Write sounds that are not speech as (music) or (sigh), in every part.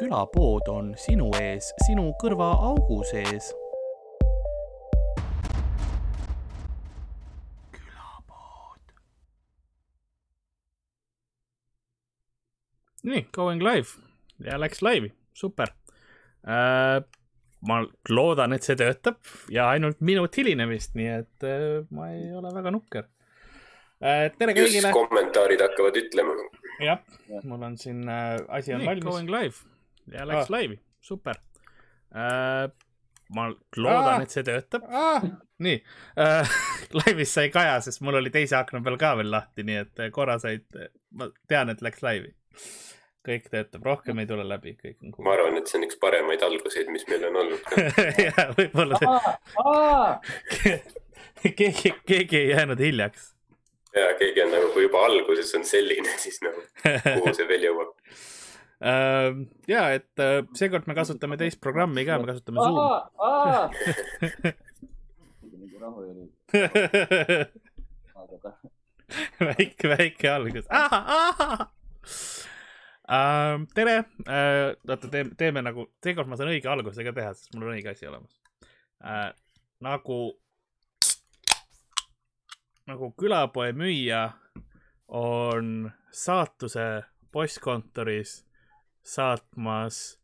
külapood on sinu ees, sinu kõrvaaugu sees. külapood. nii, going live ja läks laivi, super äh,. ma loodan, et see töötab ja ainult minut hilinemist, nii et äh, ma ei ole väga nukker äh,. tere kõigile. just kommentaarid hakkavad ütlema. jah, mul on siin äh, asi on nii, valmis. Going live ja läks ah. laivi, super äh,. ma loodan ah., et see töötab ah.. nii äh,, (laughs) laivis sai Kaja, sest mul oli teise akna peal ka veel lahti, nii et korra said, ma tean, et läks laivi. kõik töötab, rohkem ei tule läbi, kõik on cool. ma arvan, et see on üks paremaid alguseid, mis meil on olnud (laughs) ja võib-olla see... (laughs) keegi, keegi ei jäänud hiljaks ja keegi on nagu, kui juba alguses on selline, siis nagu kuhu see veel jõuab ja, et äh, seekord me kasutame teist programmi ka, me kasutame Zoom. (laughs) väike, väike algus. Uh, tere uh,, oota, teeme, teeme nagu, seekord ma saan õige alguse ka teha, sest mul on õige asi olemas uh,. nagu, nagu külapoe müüja on saatuse postkontoris saatmas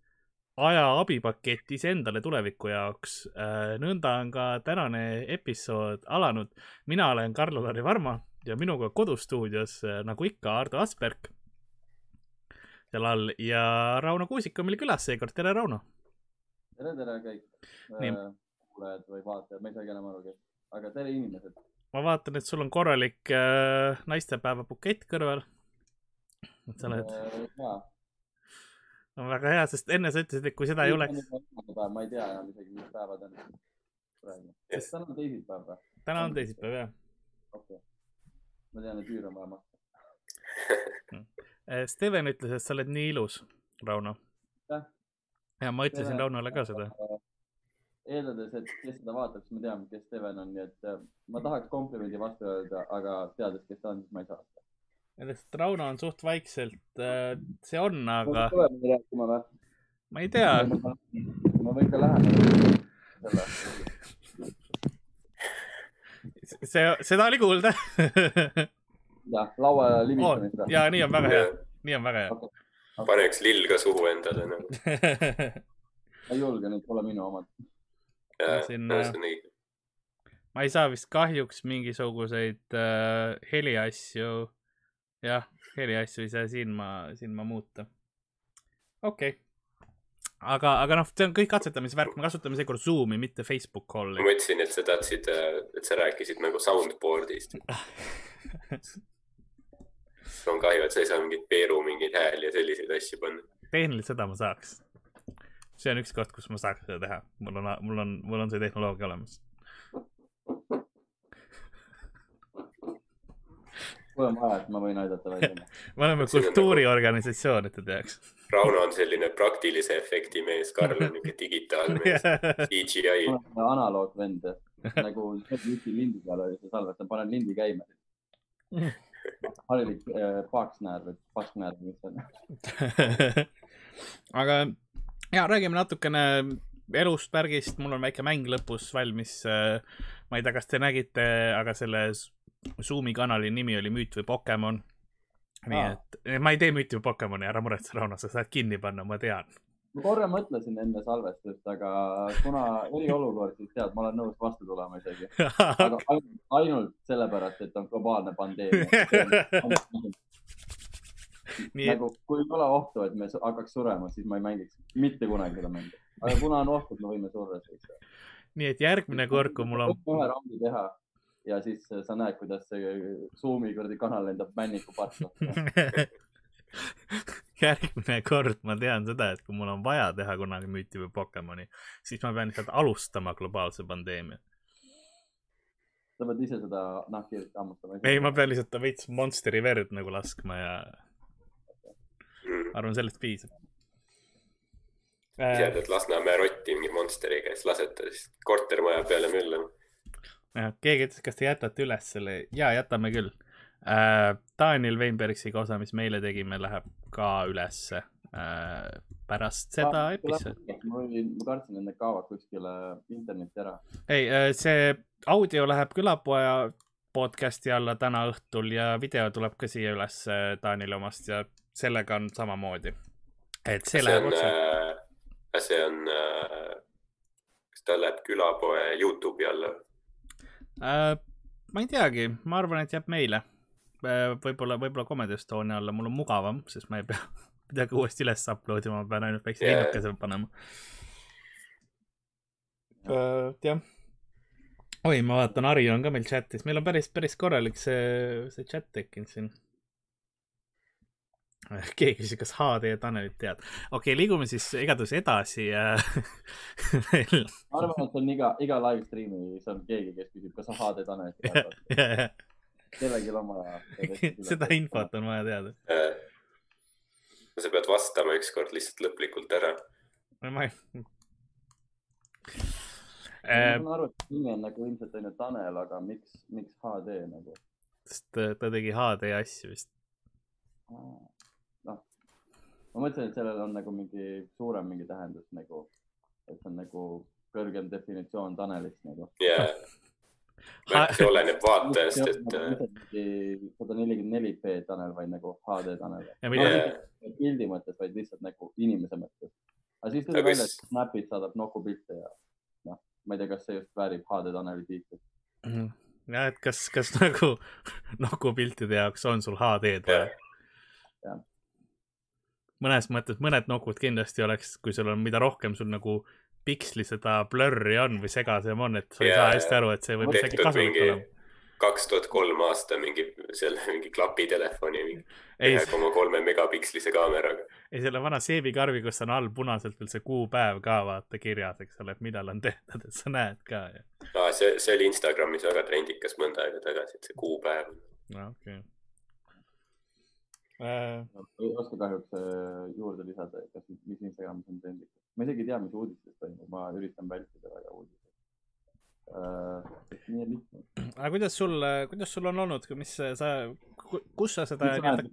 aja abipakett iseendale tuleviku jaoks. Äh, nõnda on ka tänane episood alanud. mina olen Karl-Lari Varma ja minuga kodustuudios, äh, nagu ikka, Ardo Asperg seal all ja Rauno Kuusik on meil külas seekord. tere, Rauno! tere, tere kõik äh, kuulajad või vaatajad, ma ei saagi enam aru, kes, aga tere, inimesed! ma vaatan, et sul on korralik äh, naistepäeva bukett kõrval. et sa oled jaa on väga hea, sest enne sa ütlesid, et kui seda ei oleks. ma ei tea enam isegi, mis päevad on praegu. kas täna on teisipäev või? täna on teisipäev, jah. okei okay.. ma tean, et üür on vaja maksta eh, Steven ütles, et sa oled nii ilus, Rauno. ja ma ütlesin Raunole ka seda. eeldades, et kes seda vaatab, siis ma tean, kes Steven on, nii et eh, ma tahaks komplimendi vastu öelda, aga teades, kes ta on, siis ma ei saa seda sellest Rauno on suht vaikselt, äh, see on, aga. tuleme rääkima või? ma ei tea. ma võin ka läheneda. see, seda oli kuulda jah, laua libisemist oh,. ja nii on väga hea, nii on väga hea okay.. Okay. pane üks lill ka suhu endale ma ei julge, need pole minu omad. Siin, no, on õige. ma ei saa vist kahjuks mingisuguseid äh, heliasju jah, heliasju ei saa siin ma, siin ma muuta. okei okay. aga, aga noh, see on kõik katsetamise värk, me kasutame seekord Zoomi, mitte Facebook Calli. ma mõtlesin, et sa tahtsid, et sa rääkisid nagu soundboard'ist (laughs) on kahju, et sa ei saa mingit Peeru mingeid hääli ja selliseid asju panna. tehniliselt seda ma saaks. see on üks koht, kus ma saaks seda teha, mul on, mul on, mul on see tehnoloogia olemas kui on vaja, et ma võin aidata välja (laughs) me oleme kultuuriorganisatsioon, et te teaks. Rauno on selline praktilise efekti mees, Karl on niuke digitaalmees (laughs) CGI. analoogvend, nagu lindi peal oli see salvestaja, panen lindi käima. (laughs) harilik äh, paksnäär või pasknäär või mis see on. aga ja räägime natukene elust, värgist, mul on väike mäng lõpus valmis. Äh, ma ei tea, kas te nägite, aga selles Zoomi kanali nimi oli Müüt või Pokemon. nii Aa. et ma ei tee Müüti või Pokemoni, ära muretse, Rauno, sa saad kinni panna, ma tean. ma korra mõtlesin enne salvestust, aga kuna eriolukord, siis tead, ma olen nõus vastu tulema isegi. aga (laughs) ainult, ainult sellepärast, et on globaalne pandeemia (laughs) Nii... nagu, kui ei ole ohtu, et me hakkaks surema, siis ma ei mängiks mitte kunagi seda mängu. aga kuna on oht, et me võime surra, siis. nii et järgmine kord, kui mul on. ühe raundi teha ja siis äh, sa näed, kuidas see Zoomi kuradi kanal lendab männiku parkla (laughs) järgmine kord ma tean seda, et kui mul on vaja teha kunagi müüti või Pokemoni, siis ma pean lihtsalt alustama globaalse pandeemia. sa pead ise seda nahkhiirt hammustama? ei, ma pean lihtsalt veits Monsteri verd nagu laskma ja arvan, sellest piisab. ise pead Lasnamäe rotti mingi Monsteri käest laseta, siis kortermaja peale möllama keegi ütles, kas te jätate üles selle, ja jätame küll äh,. Daniel Weinbergsiga osa, mis meile tegime, läheb ka ülesse äh, pärast seda episoodi. ma olin, ma kartsin, et need kaovad kuskile internetti ära. ei, see audio läheb külapoja podcast'i alla täna õhtul ja video tuleb ka siia üles äh, Taanile omast ja sellega on samamoodi. et see see läheb on otse,, see on, kas ta läheb külapoe Youtube'i alla? Äh, ma ei teagi, ma arvan, et jääb meile. võib-olla, võib-olla Comedy Estonia alla, mul on mugavam, sest ma ei pea (laughs) midagi uuesti üles upload ima, ma pean ainult väikse Jaa. linnukese panema. jah. oi, ma vaatan, Harri on ka meil chat'is, meil on päris, päris korralik see, see chat tekkinud siin. (laughs) keegi küsis, kas HD Tanelit tead. okei okay,, liigume siis igatahes edasi (laughs) veel ma arvan, et on iga, iga live stream'is on keegi, kes küsib, kas sa HD Tanelit tead. kellelgi oma. (laughs) seda infot on vaja teada. sa pead vastama ükskord lihtsalt lõplikult ära. ma ei. ma Äh, saan aru, et nimi on nagu ilmselt ainult Tanel, aga miks, miks HD nagu? sest ta, tegi HD asju vist. noh, ma mõtlesin, et sellel on nagu mingi suurem mingi tähendus nagu, et see on nagu kõrgem definitsioon Tanelist nagu. ja (laughs) see oleneb vaatajast, et sada nelikümmend neli B Tanel, vaid nagu HD Tanel. pildi mõttes, vaid lihtsalt nagu inimese mõttes. aga siis tuli Aga välja, et Snapis saadab nokupilte ja noh, ma ei tea, kas see just väärib HD Taneli tiitlit. Mhm. jah, et kas, kas nagu (laughs) nokupiltide jaoks on sul HD-d vaja Jah.? Mõnes mõttes mõned nokud kindlasti oleks, kui sul on, mida rohkem sul nagu piksli seda blur'i on või segasem on, et sa ei Jaa, saa hästi aru, et see võib isegi kasulik olema. kaks tuhat kolm aasta mingi selle mingi klapitelefoni ühe, koma kolme megapikslise kaameraga. ei selle vana seebikarvi, kus on all punaselt veel see kuupäev ka vaata kirjas, eks ole, et millal on tehtud, et sa näed ka ja. aa, see, see oli Instagramis väga trendikas mõnda aega tagasi, et see kuupäev. no okei okay.. Ei oska kahjuks äh, juurde lisada, kas, mis Instagramis on trendikas. ma isegi ei tea, mis uudistes toimub, ma üritan vältida väga uudiseid lihtne. aga kuidas sul, kuidas sul on olnud, mis sa, kus sa seda nii-öelda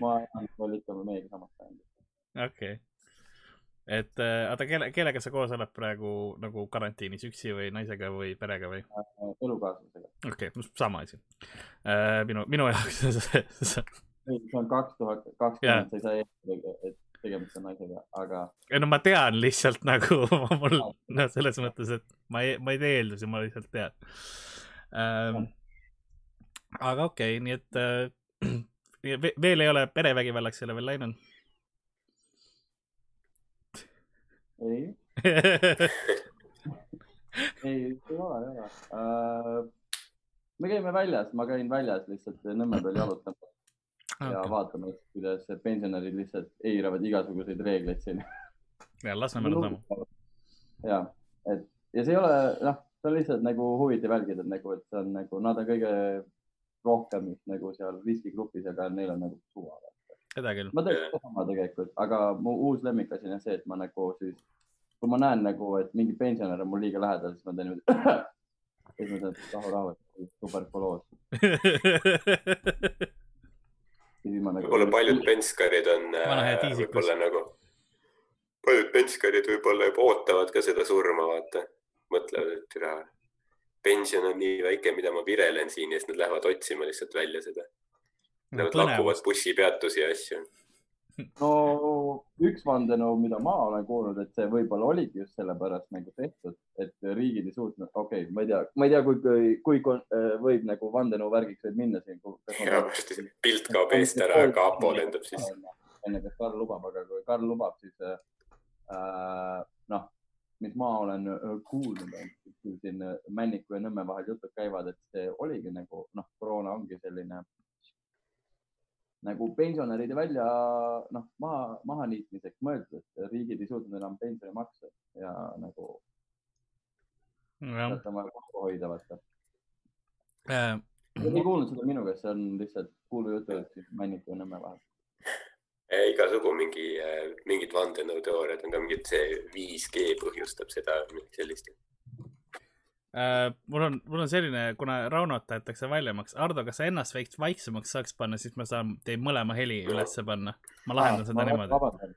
ma olen (laughs) ikka meiega samas bändis. okei okay.. et äh, oota, kelle, kellega sa koos oled praegu nagu karantiinis, üksi või naisega või perega või? elukaaslasega. okei okay,, sama asi äh,. minu, minu jaoks (laughs) see, on kaks tuhat kakskümmend, sa ei saa eeldada, et tegemist on naisega, aga ei no ma tean lihtsalt nagu (laughs) mul, noh, selles mõttes, et ma ei, ma ei tee eeldusi, ma lihtsalt tean. Ähm,. aga okei okay,, nii et äh, (clears throat) ve- veel ei ole perevägivallaks ei ole veel läinud? Ei, (laughs) ei, ei ole, ei ole. Uh,. me käime väljas, ma käin väljas lihtsalt Nõmme peal (clears throat) jalutamas ja okay. vaatame, kuidas pensionärid lihtsalt eiravad igasuguseid reegleid siin. ja Lasnamäel on sama. ja, et ja see ei ole, noh, see on lihtsalt nagu huvitav jälgida, et nagu, et see on nagu, nad on kõige rohkem nagu seal riskigrupis, aga neil on nagu suva. seda küll. ma ka sama tegelikult, aga mu uus lemmikasi on see, et ma nagu siis, kui ma näen nagu, et mingi pensionär on mul liiga lähedal, siis ma teen niimoodi. siis ma et rahu, rahu, tuberkuloos. nagu. võib-olla paljud penskarid on äh, võib-olla nagu, paljud penskarid võib-olla juba ootavad ka seda surma, vaata. mõtlevad, et türa, pension on nii väike, mida ma virelen siin ja siis nad lähevad otsima lihtsalt välja seda. Nad lakuvad bussipeatusi ja asju. (laughs) no üks vandenõu, mida ma olen kuulnud, et see võib-olla oligi just sellepärast nagu tehtud, et riigid ei suutnud, okei okay,, ma ei tea, ma ei tea, kui, kui, kui äh, võib nagu vandenõu värgiks võib minna siin. ja pilt kaob eest ära, kapo lendab sisse. enne, kas Karl lubab, aga kui Karl lubab, siis äh, noh, mis ma olen äh, kuulnud, kui siin äh, Männiku ja Nõmme vahel jutud käivad, et see oligi nagu noh, koroona ongi selline nagu pensionäride välja noh, maha, mahaniitmiseks mõeldud, et riigid ei suutnud enam pensionimakse ja nagu sealt on vaja kokku hoida, vaata. Äh, ei kuulnud seda minu käest, see on lihtsalt kuulujutud siis Männiku ja Nõmme vahel. igasugu mingi, mingid vandenõuteooriad on ka mingid, see 5G põhjustab seda, sellist. uh,. mul on, mul on selline, kuna Raunot tahetakse valjemaks, Ardo, kas sa ennast veits vaiksemaks saaks panna, siis ma saan teie mõlema heli ülesse panna. ma lahendan seda niimoodi. vabandan,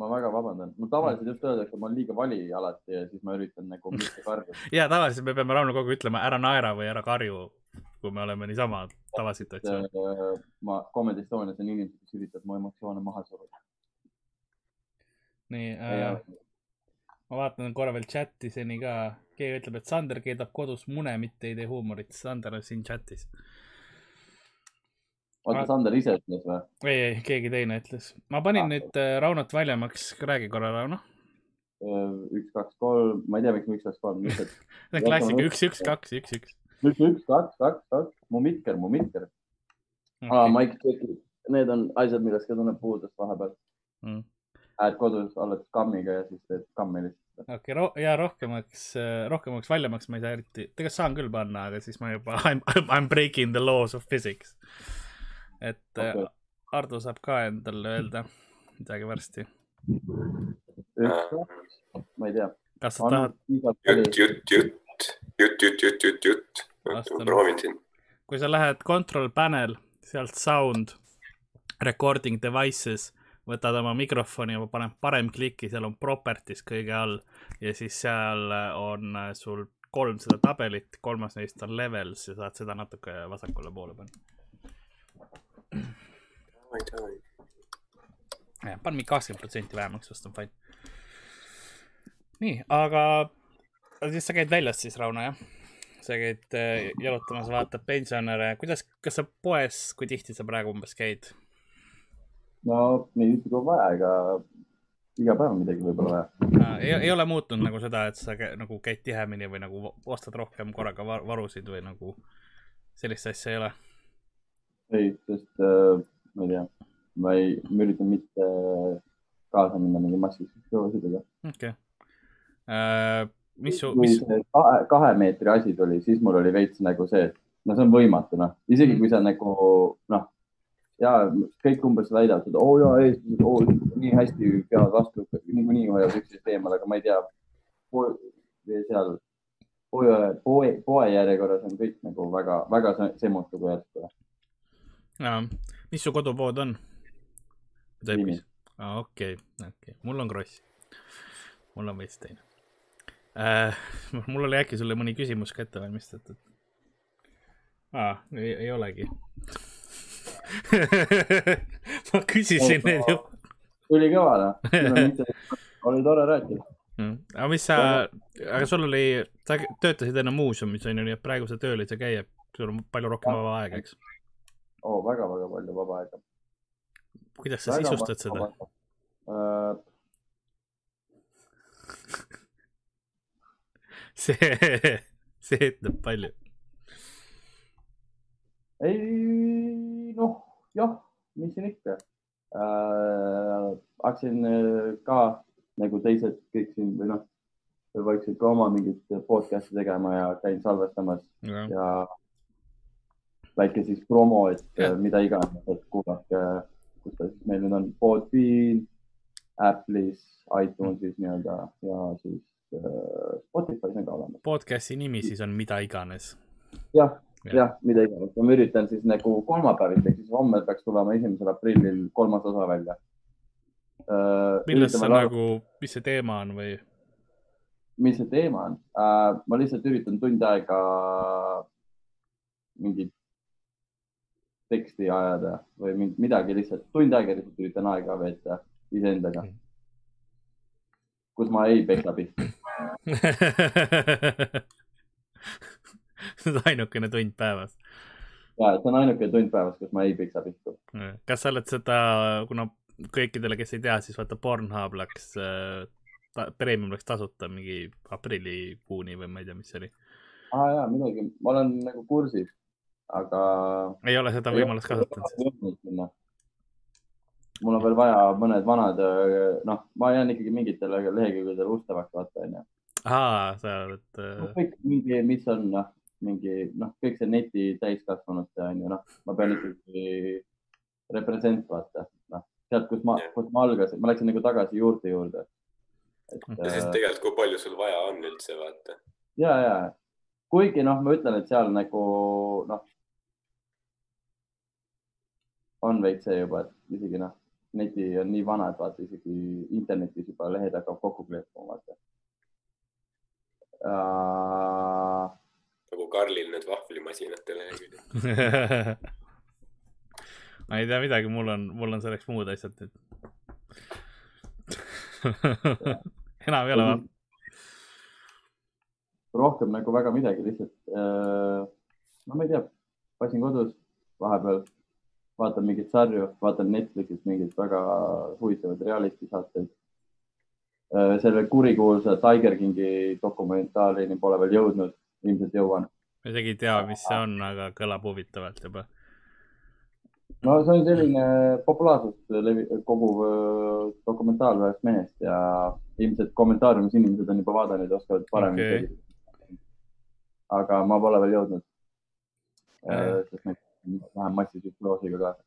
ma väga vabandan, mul tavaliselt just öeldakse, et ma olen liiga vali alati ja siis ma üritan nagu mitte (laughs) karjuda. ja tavaliselt me peame Rauno kogu ütlema ära naera või ära karju, kui me oleme niisama tavasituatsioonis. äh, ma Comedy Estonias on inimesed, kes üritavad mu emotsioone maha suruda. nii uh,, ma vaatan korra veel chati seni ka, keegi ütleb, et Sander keedab kodus mune, mitte ei tee huumorit. Sander on siin chatis. oota, Sander ise ütles või? ei, ei, keegi teine ütles. ma panin nüüd äh, Raunot valjemaks, räägi korra, Rauno. üks, kaks, kolm, ma ei tea, miks ma üks, kaks, kolm, lihtsalt (laughs) see on klassika, üks, üks, kaks, üks, üks. üks, üks, kaks, kaks, kaks, mu mikker, mu mikker ah,. Mike Check'i, need on asjad, millest ka tunneb puudust vahepeal. Mm lähed kodus, oled kammiga ja siis teed kammi lihtsalt. okei okay, ro, ja rohkemaks, rohkemaks valjemaks ma ei saa eriti, tegelikult saan küll panna, aga siis ma juba I m, I m breaking the laws of physics. et äh, okay. Ardo saab ka endale öelda midagi varsti. üks, kaks, ma ei tea. kas sa tahad? jutt, jutt, jutt, jutt, jutt, jutt, jutt, jutt. proovin siin. kui sa lähed control panel, sealt sound, recording devices võtad oma mikrofoni ja paned parem kliki, seal on properties kõige all ja siis seal on sul kolm seda tabelit, kolmas neist on levels ja saad seda natuke vasakule poole panna. pan mingi kakskümmend protsenti vähemaks, vast on fine. nii, aga aga siis sa käid väljas siis, Rauno, jah? sa käid äh, jalutamas, vaatad pensionäre, kuidas, kas sa poes, kui tihti sa praegu umbes käid? No nii tihti kui vaja, ega iga päev on midagi võib-olla vaja. ei, ei ole muutunud nagu seda, et sa nagu käid tihemini või nagu ostad rohkem korraga var, varusid või nagu sellist asja ei ole? ei, sest äh, ma ei tea, ma ei, ma üritan mitte kaasa minna mingi massiliste show'sidega. okei okay.. mis su, mis, kahe, kahe meetri asi tuli, siis mul oli veits nagu see, et no see on võimatu, noh, isegi kui sa nagu noh, ja kõik umbes väidavad, et oo oh, jaa, eestlased oh, nii hästi peavad vastu, niikuinii hoiavad üksteist eemal, aga ma ei tea, seal poe, poe, poe järjekorras on kõik nagu väga, väga semmutu kui järsku. mis su kodupood on? Okei, okei, mul on Kross. mul on veits teine äh,. mul oli äkki sulle mõni küsimus ka ette valmistatud. aa, ei, ei olegi (laughs) ma küsisin need juba. tuli kõva noh, (laughs) oli tore rääkida. aga mis sa, aga sul oli, sa töötasid enne muuseumis on ju, nii et praegu sa tööl ei saa käia, sul on palju rohkem vaba aega, eks. oo, väga-väga palju vaba aega. kuidas sa sisustad seda?? Uh, (laughs) see, see ütleb palju. ei noh, jah, mis siin ikka uh,. hakkasin äh, ka nagu teised kõik siin või noh, vaikselt ka oma mingit podcast'i tegema ja käin salvestamas ja väike siis promo, et Jah. uh, mida iganes, et kuulake, kus ta siis meil nüüd on, Podbean, Apple'is, iTunesis nii-öelda ja siis uh, Spotify's on ka olemas. podcast'i nimi siis on mida iganes. jah, Jah. mida iganes, ma üritan siis nagu kolmapäeviti, ehk siis homme peaks tulema esimesel aprillil kolmas osa välja. millest sa nagu, mis see teema on või? mis see teema on uh,? ma lihtsalt üritan tund aega mingit teksti ajada või mingi- midagi lihtsalt, tund aega lihtsalt üritan aega veeta iseendaga, kus ma ei peksa pihta. (laughs) (laughs) see on ainukene tund päevas. ja, see on ainuke tund päevas, kus ma ei peksa pihta. kas sa oled seda, kuna kõikidele, kes ei tea, siis vaata Pornhub läks äh,, Premium läks tasuta mingi aprillikuuni või ma ei tea, mis see oli. aa jaa, midagi, ma olen nagu kursis, aga ei ole seda võimalust kasutanud mul on veel vaja mõned vanad, noh, ma jään ikkagi mingitele lehekülgedele ustavaks, vaata onju. aa, sa oled äh, kõik mingi, mis on noh, mingi noh, kõik see neti täiskasvanute onju, noh, ma pean ikkagi represent vaata, noh, sealt, kus ma, kus ma algasin, ma läksin nagu tagasi juurte juurde. ja siis äh, tegelikult, kui palju sul vaja on üldse, vaata. ja, ja, kuigi noh, ma ütlen, et seal nagu noh, on veits see juba, et isegi noh, neti on nii vana, et vaata isegi internetis juba lehed hakkavad kokku kleepuma, vaata uh,. Karlil need vahvlimasinate leheküljed. (laughs) ma ei tea midagi, mul on, mul on selleks muud asjad nüüd. (laughs) enam ei ole vaja. rohkem nagu väga midagi, lihtsalt uh, no ma ei tea, pasin kodus vahepeal, vaatan mingeid sarju, vaatan Netflixis mingeid väga huvitavaid reality saateid uh,. selle kurikuulsa Tiger Kingi dokumentaalini pole veel jõudnud, ilmselt jõuan. Ma isegi ei tea, mis see on, aga kõlab huvitavalt juba. no see on selline populaarsust levi-, koguv öö, dokumentaal ühest mehest ja ilmselt kommentaariumis inimesed on juba vaadanud ja oskavad paremini okay.. aga ma pole veel jõudnud Äh.. sest ma lähen massisümptoosiga kaasa.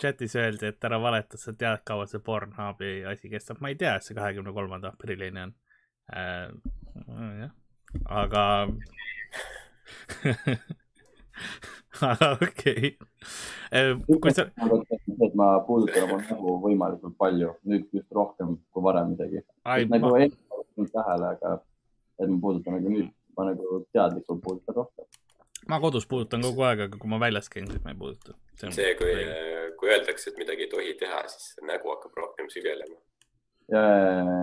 chatis öeldi, et ära valeta, sa tead, kaua see Pornhubi asi kestab. ma ei tea, et see kahekümne kolmanda aprillini on äh,. jah, aga aga okei okay.. kui sa, et ma puudutan oma nägu võimalikult palju, nüüd just rohkem kui varem isegi. nagu ma, ei pannud tähele, aga et ma puudutan nagu nüüd, ma nagu teadlikult puudutan rohkem. ma kodus puudutan kogu aeg, aga kui ma väljas käin, siis ma ei puuduta. see, kui, kui öeldakse, et midagi ei tohi teha, siis nägu hakkab rohkem sügelema.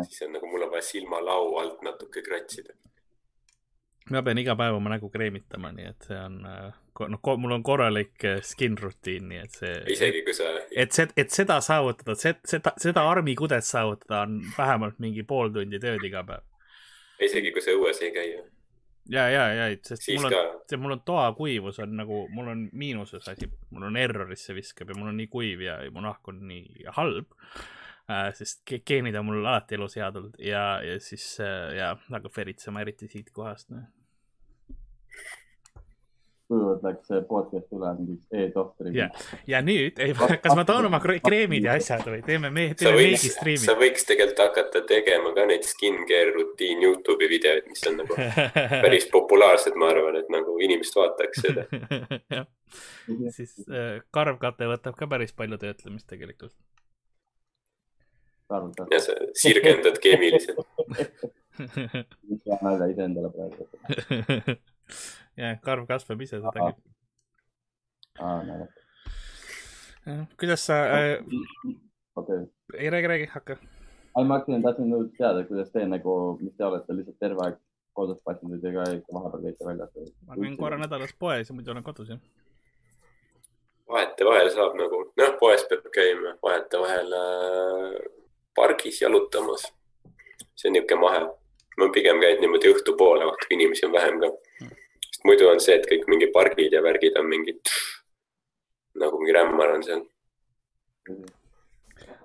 siis on nagu mul on vaja silmalau alt natuke kratsida. Ma pean iga päev oma nägu kreemitama, nii et see on, noh, mul on korralik äh, skin rutiin, nii et see. isegi kui sa, et see, et seda saavutada, seda, seda armikudet saavutada on vähemalt mingi pool tundi tööd iga päev. isegi kui sa õues ei käi, ja, ja, ja, sest siis mul on, mul on toakuivus on nagu, mul on miinuses asi, mul on errorisse viskab ja mul on nii kuiv ja, ja mu nahk on nii halb äh,. sest ge- geenid on mul alati elus head olnud ja, ja siis ja hakkab veritsema, eriti siit kohast noh.. Tujuvalt läks see podcast üle mingiks e-tohtriks Jah. ja nüüd, kas ma toon oma kre- kreemid ja asjad või teeme me, sa teeme võiks meigi, striimi sa? võiks tegelikult hakata tegema ka neid skincare rutiin Youtube'i videoid, mis on nagu (laughs) päris populaarsed, ma arvan, et nagu inimesed vaataks seda. (laughs) jah, siis äh, karvkate võtab ka päris palju töötlemist tegelikult. ja sa sirgendad keemiliselt. (laughs) hea nalja iseendale praegu. (laughs) ja karv kasvab ise seda küll. kuidas sa äh,, okei, ei räägi, räägi, hakka. ei ma hakkasin, tahtsin nüüd teada, kuidas te nagu, mis te olete lihtsalt terve aeg kodus passinud ja ka ikka vahepeal käite väljas. ma käin korra nädalas poes ja muidu olen kodus jah. vahetevahel saab nagu, noh, poes peab käima, vahetevahel äh, pargis jalutamas. see on niisugune mahe. ma pigem käin niimoodi õhtupoole, vaata kui inimesi on vähem ka. Sest muidu on see, et kõik mingi pargid ja värgid on mingid, nagu mingi rämmar on seal.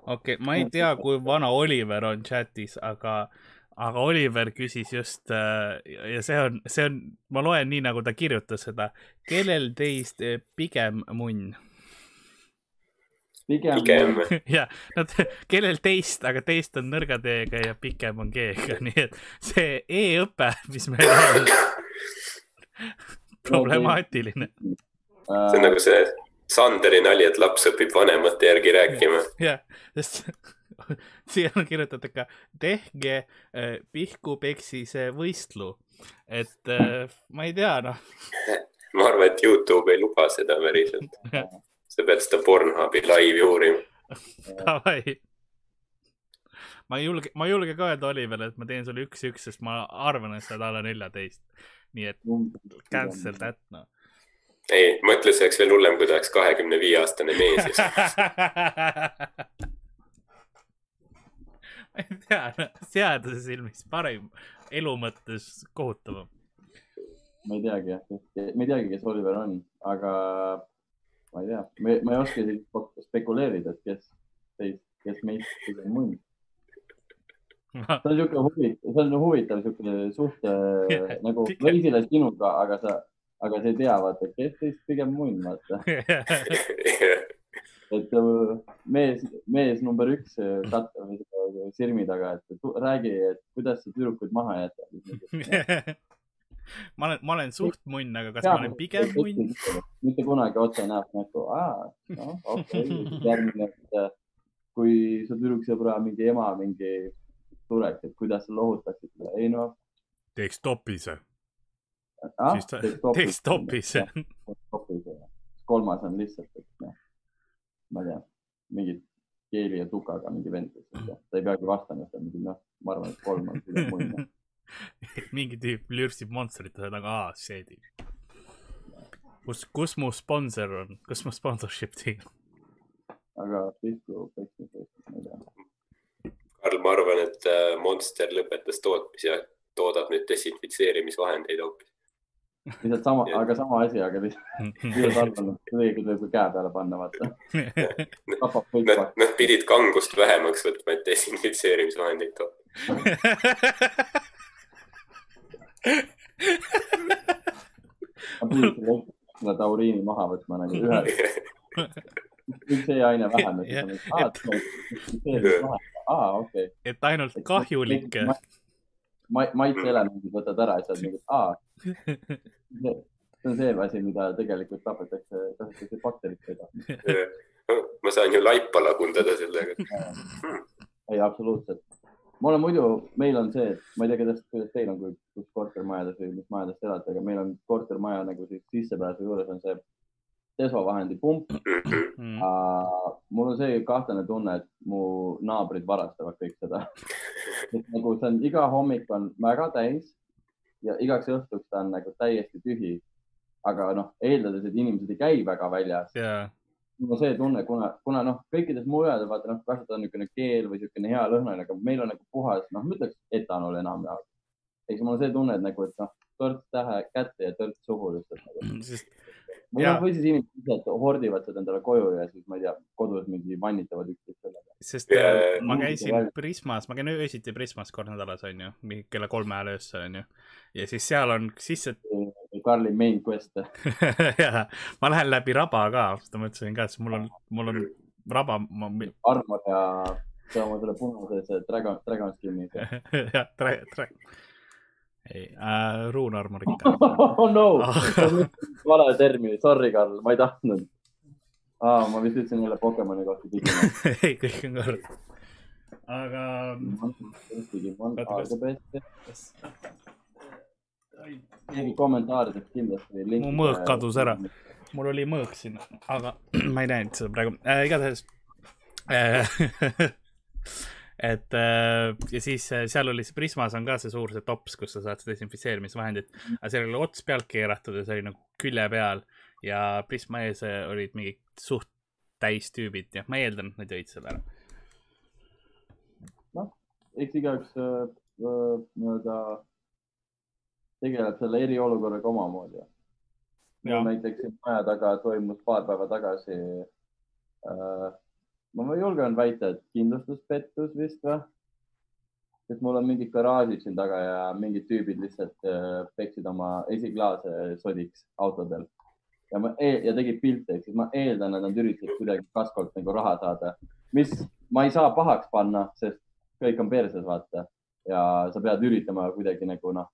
okei okay,, ma ei tea, kui vana Oliver on chatis, aga, aga Oliver küsis just äh, ja see on, see on, ma loen nii, nagu ta kirjutas seda. kellel teist äh, pigem munn? pigem, pigem (laughs) jah, nad, kellel teist, aga teist on nõrga T-ga ja pikem on G-ga, (laughs) nii et see e-õpe, mis meil on, (laughs) problemaatiline. see on nagu see Sanderi nali, et laps õpib vanemate järgi rääkima. jah, sest (laughs) siia on kirjutatud ka tehke äh, pihku peksise võistlu, et äh, ma ei tea, noh, (laughs) ma arvan, et Youtube ei luba seda päriselt. sa pead seda Pornhubi laivi uurima. davai. ma ei julge, ma ei julge ka öelda Olivile, et ma teen sulle üks-üks, sest ma arvan, et sa oled alla neljateist. Nii et cancel that, noh. ei, mõtle, see oleks veel hullem, kui ta oleks kahekümne viie aastane mees (laughs) ma ei tea, seaduse silmis parim, elu mõttes kohutavam. ma ei teagi jah, ma ei teagi, kes Oliver on, aga ma ei tea, ma ei oska isegi spekuleerida, et kes teist, kes meist pigem munn. (laughs) see on siuke huvitav, see on huvitav siuke suht Jah, (laughs) nagu veidile sinuga, aga sa, aga sa ei tea, vaata, kes teist pigem munn, vaata. (laughs) et äh, mees, mees number üks äh, seda sirmi taga, et räägi, et kuidas sa tüdrukuid maha jätad. ma olen, ma olen suht munn, aga kas ma olen pigem munn?? mitte kunagi otse näost näkku, aa, noh, okei okay., järgmine, et äh, kui su tüdruksõbra mingi ema mingi tuleks, et kuidas sa lohutaksid teda, ei noh. teeks topise, Ah, siis ta teeks topise. kolmas on lihtsalt, et noh, ma ei tea, mingid keeli ja tukaga mingi vend, ta ei peagi vastama, ta mingi noh, ma arvan, et kolm on pigem munn. mingi tüüp lürsib monsterite taga, aa, see tüüp. kus, kus mu sponsor on, kus mu sponsorship team? aga pisku, pisku, pisku, ma ei tea. Karl, ma arvan, et äh, Monster lõpetas tootmise ja toodab nüüd desinfitseerimisvahendeid hoopis. lihtsalt sama, aga sama asi, aga lihtsalt (laughs) et võib ka käe peale panna, vaata. (laughs) kõik Nad, vaata. nad pidid kangust vähemaks võtma, et desinfitseerimisvahendeid toota. ma pidin selle, selle tauriini maha võtma nagu ühe, (laughs) üks e-aine vähem, et siis on, aa, desinfitseerimisvahend, aa, okei. et ainult kahjulikke. ma-, maitseelemendid võtad ära ja siis oled mingi, aa. (laughs) see on see asi, mida tegelikult tapetakse, tahetakse bakteritega. ma saan ju laipa lagundada sellega. (laughs) ei, absoluutselt. mul on muidu, meil on see, et ma ei tea, kuidas, kuidas teil on, kus kortermajades või mis majades te elate, aga meil on kortermaja nagu siis sissepääsu juures on see desovahendi pump. Mm. mul on see kahtlane tunne, et mu naabrid varastavad kõik seda. (laughs) et nagu see on iga hommik on väga täis ja igaks õhtuks ta on nagu täiesti tühi. aga noh, eeldades, et inimesed ei käi väga väljas, jaa, mul on see tunne, kuna, kuna noh, kõikides mujal vaata noh, kasvatada niisugune keel või niisugune hea lõhnaline, aga meil on nagu puhas, noh, ma ütleks etanol enam-vähem. ehk siis mul on see tunne, et nagu, et noh, törts tähe kätte ja törts suhu lihtsalt nagu. sest või Jaa. noh, või siis inimesed lihtsalt hordivad seda endale koju ja siis ma ei tea, kodus mingi vannitavad üksteist sellega. sest Ja- äh, ma käisin. Prismas, ma käin öösiti Prismas kord nädalas, onju, kella kolme ajal öösel, onju. ja siis seal on sisse, Karli main quest. (laughs) ja ma lähen läbi raba ka, seda mõtlesin ka, sest mul on, mul on raba, ma, armor ja see oma selle punase see dragon, dragon skin'i. jah, tre-, tre-, ei äh,, ruunarmor ikka. (laughs) oh no (laughs) vale termin, sorry, Karl, ma ei tahtnud ah,. ma vist ütlesin jälle Pokemoni kohta digimon. (laughs) ei, kõik on korras. aga digimon, Argobest. keegi kommentaarides kindlasti. Mu mõõk kadus ära. mul oli mõõk siin, aga (clears throat) ma ei näinud seda praegu äh,, igatahes äh,. Et äh, ja siis äh, seal oli see Prismas on ka see suur see tops, kus sa saad seda desinfitseerimisvahendit, aga seal oli ots pealt keeratud ja see oli nagu külje peal ja Prisma ees äh, olid mingid suht täis tüübid ja ma eeldan, et nad jõid selle ära. eks igaüks äh, äh, nii-öelda tegeleb selle eriolukorraga omamoodi. Näiteks siin maja taga toimus paar päeva tagasi äh,. Ma julgen väita, et kindlustuspettus vist või? sest mul on mingid garaažid siin taga ja mingid tüübid lihtsalt äh, peksid oma esiklaase sodiks autodel ja ma e ja tegid pilte, ehk siis ma eeldan, et nad üritasid kuidagi kaskolt nagu raha saada, mis ma ei saa pahaks panna, sest kõik on perses, vaata. ja sa pead üritama kuidagi nagu noh,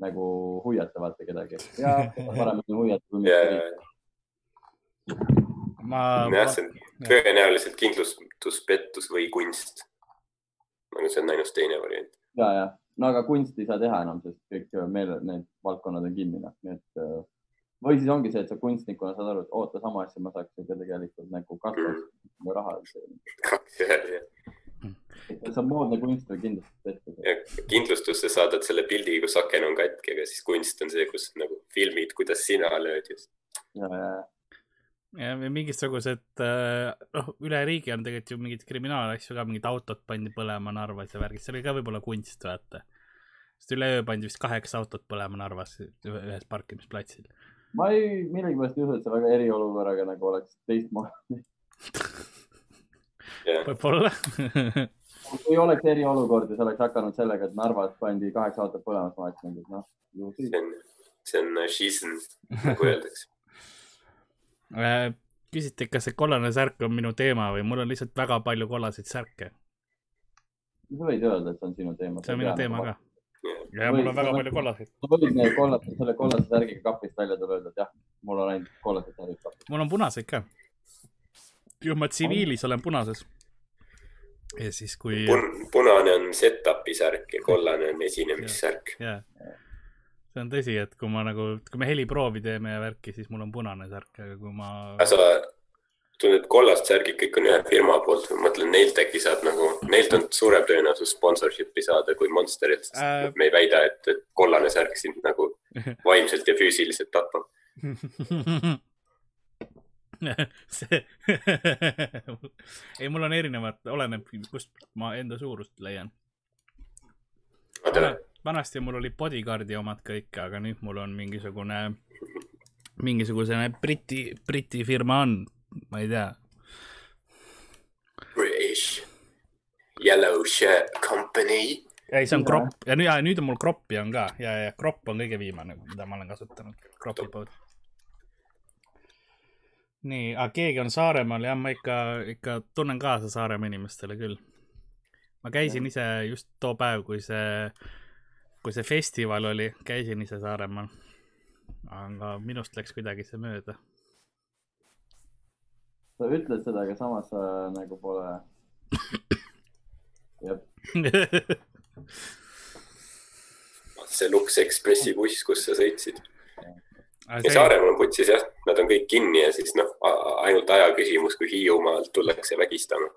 nagu huviata vaata kedagi ja parem on huviata kui ja, mitte. ma, jah, see on tõenäoliselt kindlustuspettus või kunst. aga see on ainult teine variant. ja, ja no aga kunsti ei saa teha enam, sest kõik meil need valdkonnad on kinni, noh, nii et äh, või siis ongi see, et sa kunstnikuna saad aru, et oota, sama asja ma saaks ju ka tegelikult nagu kasvada raha. kaks ühes ja see on moodne kunst või ja kindlustusse saadad selle pildi, kus aken on katki, aga siis kunst on see, kus nagu filmid, kuidas sina lööd just. ja, ja, ja mingisugused, noh, üle riigi on tegelikult ju mingeid kriminaalasju ka, mingid autod pandi põlema Narvas ja värgid, see oli ka võib-olla kunst, vaata. sest üleöö pandi vist kaheksa autot põlema Narvas ühes parkimisplatsil. ma ei, millegipärast ei usu, et see väga eriolukorraga nagu oleks teistmoodi. võib-olla. (laughs) kui oleks eriolukord ja see oleks hakanud sellega, et Narvas pandi kaheksa autot põlema, siis ma oleks mõelnud, et noh, ju siis see on, see on äh, schism, nagu öeldakse. Äh, küsiti, kas see kollane särk on minu teema või mul on lihtsalt väga palju kollaseid särke. sa võid öelda, et see on sinu teema. see on minu teema ka. ja mul on väga palju kollaseid. sa võid need kollased, selle kollase särgiga kapist välja tulla ja öelda, et jah, mul on ainult kollased särgid kapis. mul on punaseid ka. kui ma tsiviilis olen punases. ja siis, kui, Pun-, punane on set-up'i särk ja kollane on esinemissärk. jaa. See on tõsi, et kui ma nagu, kui me heliproovi teeme ja värki, siis mul on punane särk, aga kui ma, sa tunned kollast särgid kõik on ühe firma poolt, ma mõtlen neilt äkki saab nagu, neilt on suurem tõenäosus sponsorship'i saada kui Monsterilt Äh. äh.... me ei väida, et, et kollane särk sind nagu (laughs) vaimselt ja füüsiliselt tapab. (laughs) see, (laughs) ei, mul on erinevad, oleneb, kust ma enda suurust leian. Vanasti mul oli bodyguard'i omad kõik, aga nüüd mul on mingisugune, mingisugune Briti, Briti firma on, ma ei tea. British Yellow Shirt Company. ei, see on kropp ja nüüd, nüüd on mul kroppi on ka ja, ja kropp on kõige viimane, mida ma olen kasutanud, kropi pood. nii, aga keegi on Saaremaal, jah, ma ikka, ikka tunnen kaasa Saaremaa inimestele küll. ma käisin ise just too päev, kui see, kui see festival oli, käisin ise Saaremaal. aga minust läks kuidagi see mööda. sa ütled seda, aga samas sa nagu pole. jah, see Lux Expressi buss, kus sa sõitsid. see, Saaremaal on putsis jah, nad on kõik kinni ja siis noh, ainult aja küsimus, kui Hiiumaalt tullakse vägistama.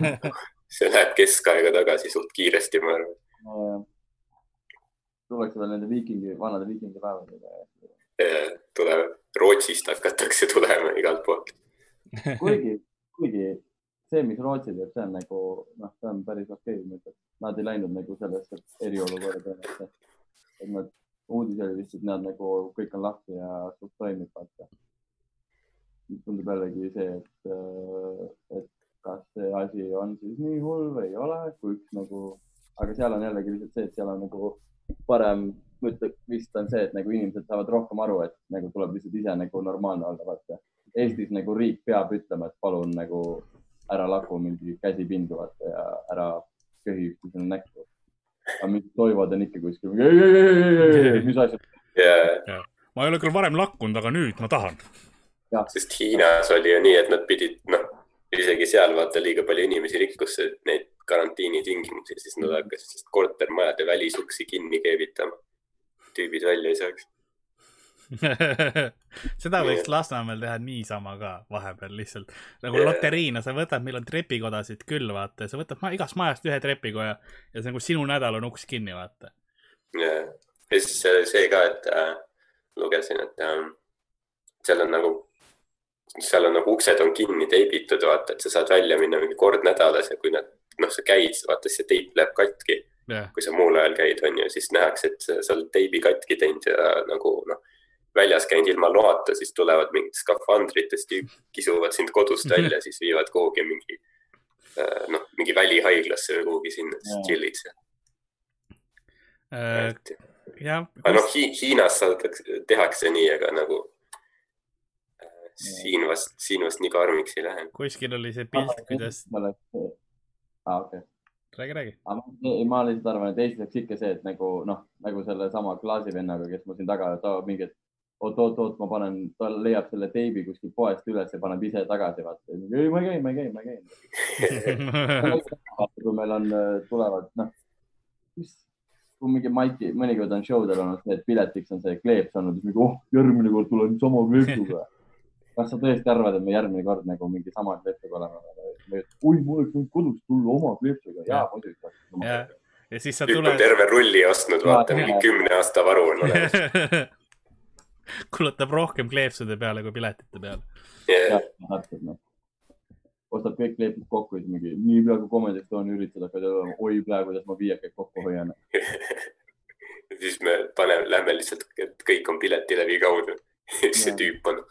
(laughs) see läheb keskaega tagasi suht kiiresti, ma arvan. Tullakse veel nende viikingi, vanade viikingi päevadega. tuleb, Rootsist hakatakse tulema igalt poolt. (laughs) kuigi, kuigi see, mis Rootsi teeb, see on nagu noh, see on päris okei okay. Nad ei läinud nagu sellesse eriolukorda, et nad, uudis oli vist, et nad nagu kõik on lahti ja toimib, vaata. tundub jällegi see, et, et kas see asi on siis nii hull või ei ole, kui üks nagu, aga seal on jällegi lihtsalt see, et seal on nagu parem, ma ütleks vist on see, et nagu inimesed saavad rohkem aru, et nagu tuleb lihtsalt ise nagu normaalne olla, vaata. Eestis nagu riik peab ütlema, et palun nagu ära laku mingi käsi pindu vaata ja ära köhi üksteisele näkku. aga mingid toivad on ikka kuskil, mis asja. ja, ma ei ole küll varem lakkunud, aga nüüd ma tahan. sest Hiinas oli ju nii, et nad pidid, noh, isegi seal vaata liiga palju inimesi rikkus neid karantiinitingimusi, siis nad hakkasid siis kortermajade välisuksi kinni keevitama. tüübid välja ei saaks. (laughs) seda võiks Lasnamäel teha niisama ka vahepeal lihtsalt nagu Jaa. loteriina, sa võtad, meil on trepikodasid küll, vaata, sa võtad ma, igast majast ühe trepikoja ja see nagu sinu nädal on uks kinni, vaata. ja ja siis see, see ka, et äh, lugesin, et äh, seal on nagu, seal on nagu uksed on kinni teibitud, vaata, et sa saad välja minna mingi kord nädalas ja kui nad, noh, sa käid, vaata see teip läheb katki, jah, kui sa muul ajal käid, on ju, siis nähakse, et sa oled teibi katki teinud ja nagu noh, väljas käinud ilma loata, siis tulevad mingid skafandrites tüüp, kisuvad sind kodust välja, siis viivad kuhugi mingi äh, noh, mingi välihaiglasse või kuhugi sinna, siis Jaa. chill'id seal. Äh, jah, aga noh, Hiinas saadakse, tehakse nii, aga nagu äh, siin vast, siin vast nii karmiks ei lähe. kuskil oli see pilt, kuidas, aa, okei. räägi, räägi. ma, lihtsalt arvan, et Eestis oleks ikka see, et nagu noh, nagu sellesama klaasivennaga, kes mul siin taga toob mingi, et oot, oot, oot, ma panen, ta leiab selle teibi kuskilt poest üles ja paneb ise tagasi, vaata. ei, ma ei käi, ma ei käi, ma ei käi. (laughs) kui meil on, tulevad, noh, kui mingi Maiki, mõnikord on show del olnud see, et piletiks on see kleeps olnud, siis mingi, oh, järgmine kord tulen sama kleepsuga. Kas sa tõesti arvad, et me järgmine kord nagu mingi sama kleepsuga oleme? oi, ma oleks võinud kodus tulla oma kleepsuga. jaa, muidugi. Ja siis sa tuled, terve rulli ostnud, vaata mingi kümne aasta varu on olemas. (laughs) kulutab rohkem kleepsude peale kui piletite peale. Yeah. täpselt noh. ostab kõik kleepsud kokku ja siis mingi, nii pea kui Comedy Estonia üritused hakkavad olema, oi praegu, kuidas ma viiekaid kokku hoian. (laughs) siis me paneme, lähme lihtsalt, et kõik on piletilevi kaudu. siis (laughs) see tüüp on,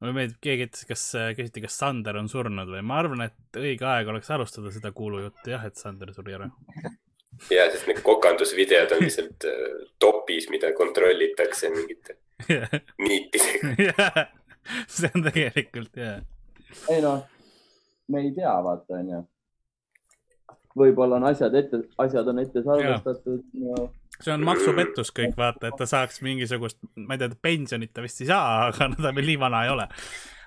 mulle meeldib, keegi ütles, kas, küsiti, kas Sander on surnud või, ma arvan, et õige aeg oleks alustada seda kuulujuttu jah, et Sander suri ära. (laughs) ja sest need kokandusvideod on lihtsalt äh, topis, mida kontrollitakse mingite (laughs) niitidega. (laughs) see on tegelikult jah. ei noh, me ei tea, vaata onju. võib-olla on asjad ette, asjad on ette salvestatud ja see on maksupettus kõik, vaata, et ta saaks mingisugust, ma ei tea, pensionit ta vist ei saa, aga no ta veel nii vana ei ole.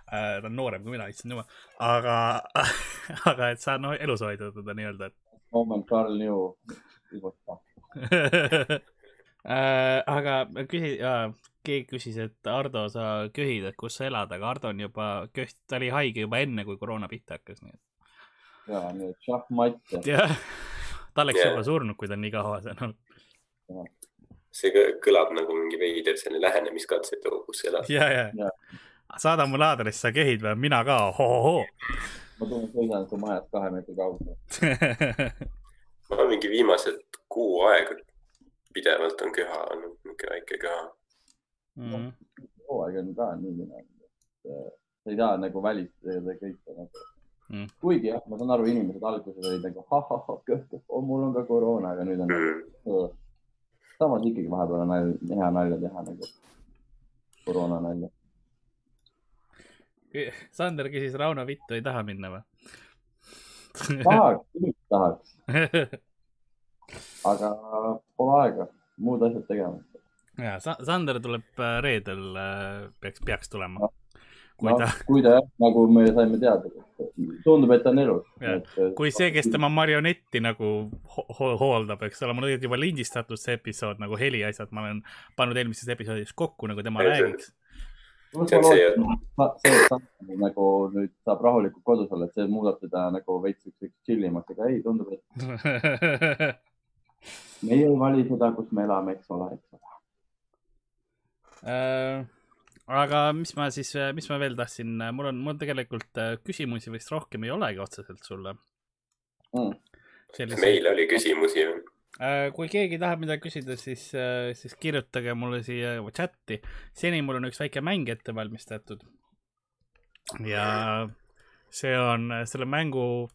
ta on noorem kui mina, issand jumal, aga, (laughs) aga et sa noh, elus hoida teda nii-öelda, et moment Carl New. (laughs) Äh, aga küsi-, keegi küsis, et Ardo, sa köhid, et kus sa elad, aga Ardo on juba köht-, ta oli haige juba enne, kui koroona pihta hakkas, nii et ja nii et šahmatt ja jah, ta oleks Jah. juba surnud, kui ta on nii kaua seal olnud. See kõ- kõlab nagu mingi veider selline lähenemiskatse, et oo, kus sa elad. ja, ja saada mulle aadress, sa köhid või? mina ka, hohohoo. ma tulen sõidan su majast kahe meetri kaugusel. (laughs) ma olen mingi viimased kuu aega pidevalt on köha olnud, niisugune väike köha. Mhm. hooaeg on ka nii minenud, et äh, sa ei saa nagu välistada kõike nagu Mm. kuigi jah, ma saan aru, inimesed alguses olid nagu ahah, köh, köh, mul on ka koroona, aga nüüd on Mm. Samas ikkagi vahepeal on nalja, hea nalja teha nagu koroona nalja. Sander küsis, Rauno vittu ei taha minna või? tahaks, küll tahaks, aga pole aega, muud asjad tegemata. ja Sa-, Sander tuleb äh, reedel, peaks, peaks tulema. Kui no ta, kui ta jah, nagu me saime teada, tundub, et ta on elus. Kui see, kes tema marionetti nagu ho ho hooldab, eks ole, mul on juba lindistatud see episood nagu heliasjad, ma olen pannud eelmises episoodis kokku, nagu tema räägiks. see on see, et- ta nagu nüüd saab rahulikult kodus olla, et see muudab teda nagu veits siukseks chill imaks, aga ei, tundub, et (laughs) meie ei vali seda, kus me elame, eks ole, eks ole. Äh, aga mis ma siis, mis ma veel tahtsin, mul on, mul tegelikult äh, küsimusi vist rohkem ei olegi otseselt sulle. Mm. selliseid, meil oli küsimusi. kui keegi tahab midagi küsida, siis, siis kirjutage mulle siia chati. seni mul on üks väike mäng ette valmistatud. ja see on selle mängu,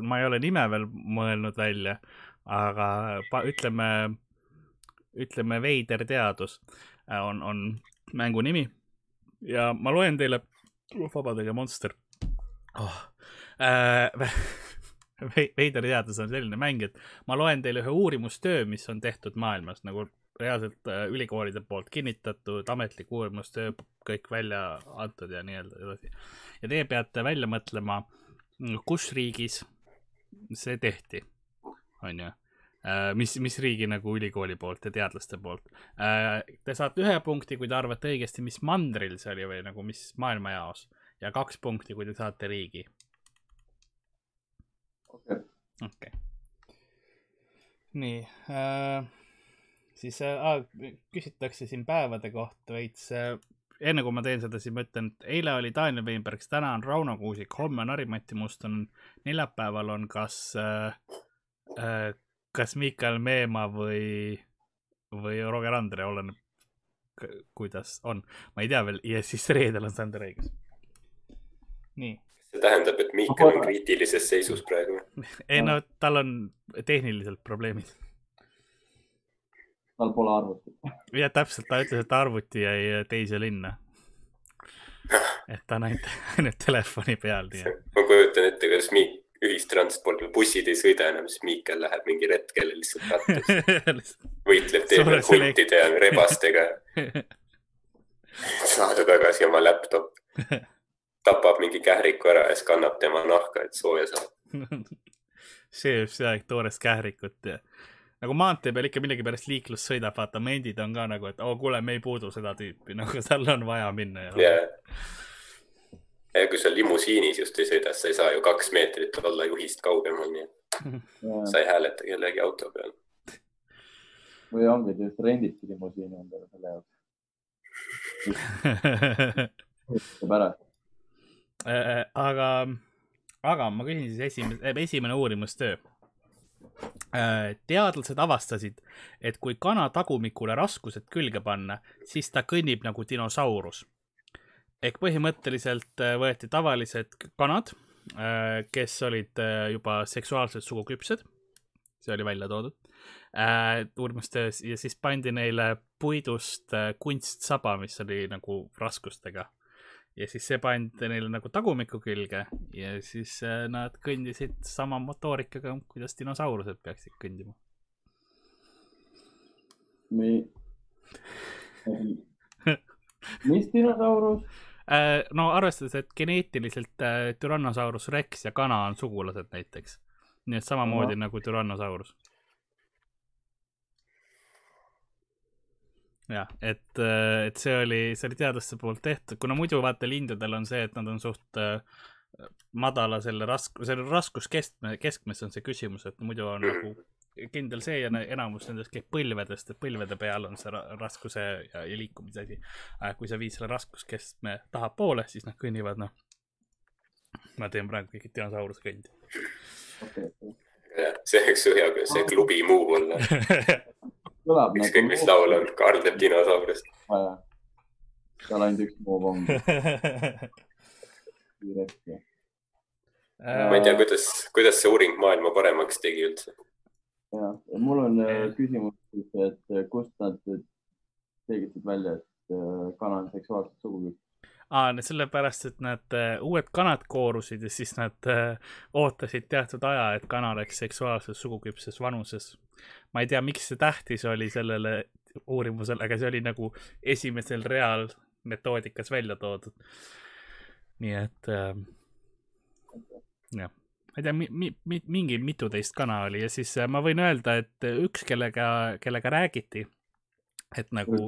ma ei ole nime veel mõelnud välja, aga ütleme, ütleme veider teadus on, on mängu nimi ja ma loen teile, vabandage, Monster oh. (laughs) veider teadus on selline mäng, et ma loen teile ühe uurimustöö, mis on tehtud maailmas nagu reaalselt äh, ülikoolide poolt kinnitatud ametlik uurimustöö, kõik välja antud ja nii-öelda edasi. ja teie peate välja mõtlema, kus riigis see tehti, onju. mis, mis riigi nagu ülikooli poolt ja teadlaste poolt. Te saate ühe punkti, kui te arvate õigesti, mis mandril see oli või nagu mis maailmajaos ja kaks punkti, kui te saate riigi. okei, okay.. nii äh,, siis äh, küsitakse siin päevade kohta veits äh,. enne kui ma teen seda, siis ma ütlen, et eile oli Daniel Weinbergs, täna on Rauno Kuusik, homme on Harri-Mati Muston, neljapäeval on kas äh,, äh, kas Miikal Meemaa või, või Roger Andre, oleneb kuidas on, ma ei tea veel ja siis reedel on Sander õigus. nii, see tähendab, et Miikal on kriitilises seisus praegu. ei no tal on tehnilised probleemid tal pole arvutit. jah, täpselt, ta ütles, et arvuti jäi teise linna. et ta on ainult, ainult telefoni peal, ma kujutan ette, kuidas Miik, ühistranspordil bussid ei sõida enam, siis Miikal läheb mingi retkele lihtsalt rattus, (laughs) võitleb tee peal huntide ja rebastega, (laughs) saada tagasi oma laptop, tapab mingi kähriku ära ja siis kannab tema nahka, et sooja saada. sööb seda toorest kährikut ja nagu maantee peal ikka millegipärast liiklus sõidab, vaata, mendid on ka nagu, et oo oh,, kuule, me ei puudu seda tüüpi, (laughs) nagu tal on vaja minna ja ja, ja kui sa limusiinis just ei sõida, sa ei saa ju kaks meetrit olla juhist kaugemal, nii et sa ei hääleta kellegi auto peal. või ongi, et just renditi limusiini endale selle jaoks. (laughs) pärast. Äh, aga, aga ma küsin siis esimene, esimene uurimustöö. teadlased avastasid, et kui kana tagumikule raskused külge panna, siis ta kõnnib nagu dinosaurus. Ehk põhimõtteliselt äh, võeti tavalised kanad, kes olid äh, juba seksuaalselt suguküpsed, see oli välja toodud äh, uurimustöös ja siis pandi neile puidust äh, kunstsaba, mis oli nagu raskustega ja siis see pandi neile nagu tagumiku külge ja siis äh, nad kõndisid sama motoorikaga, kuidas dinosaurused peaksid kõndima. Mi... (laughs) mis dinosaurus? Äh, no arvestades, et geneetiliselt äh, Tyrannosaurus Rex ja kana on sugulased näiteks. nii et samamoodi Aha. nagu Tyrannosaurus. jah, et, äh, et see oli, see oli teadlaste poolt tehtud, kuna muidu vaata lindudel on see, et nad on suht madala selle rask-, selle raskuskeskme, keskmes on see küsimus, et muidu on nagu kindel see ja enamus nendest käib põlvedest, et põlvede peal on see raskuse ja, ja liikumise asi. kui sa viid selle raskuskeskme tahapoole, siis nad kõnnivad, noh. ma teen praegu mingit dinosauruse kõndi okay.. see oleks hea, see klubi muu olla (laughs) ükskõik, nagu mis laul on, Karl teeb dinosaurust. seal ainult üks muu on. (laughs) ma ei tea, kuidas, kuidas see uuring maailma paremaks tegi üldse ja, mul on äh, küsimus siis, et äh, kust nad selgitasid välja, et äh, kana on seksuaalselt suguküps? aa, sellepärast, et need uued kanad koorusid ja siis nad ootasid teatud aja, et kana oleks seksuaalselt suguküpses vanuses. ma ei tea, miks see tähtis oli sellele uurimusele, aga see oli nagu esimesel real metoodikas välja toodud. nii et äh, jah ma ei tea mi,, mi, mi, mingi mituteist kana oli ja siis äh, ma võin öelda, et üks, kellega, kellega räägiti, et nagu.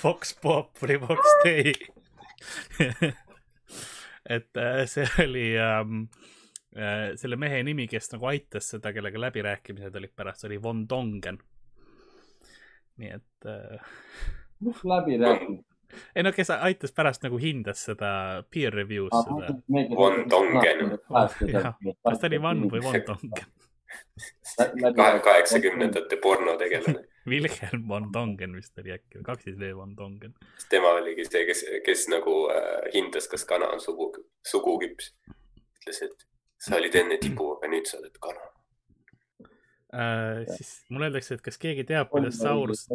Fox Populi, Fox Day (laughs) et äh, see oli ähm, äh, selle mehe nimi, kes nagu aitas seda, kellega läbirääkimised olid pärast, oli Von Dongen. nii et äh.... mis läbirääkimised? Ei no kes aitas pärast nagu hindas seda peer review's ah, seda. Von Dongen. kas ta oli Van või Von Dongen? kaheksakümnendate pornotegelane Wilhelm von Dongen vist oli äkki, kaks siis V von Dongen. tema oligi see, kes, kes nagu äh, hindas, kas kana on sugu, suguküps. ütles, et sa olid enne tibu, aga nüüd sa oled kana äh,. siis mulle öeldakse, et kas keegi teab, kuidas Saurus.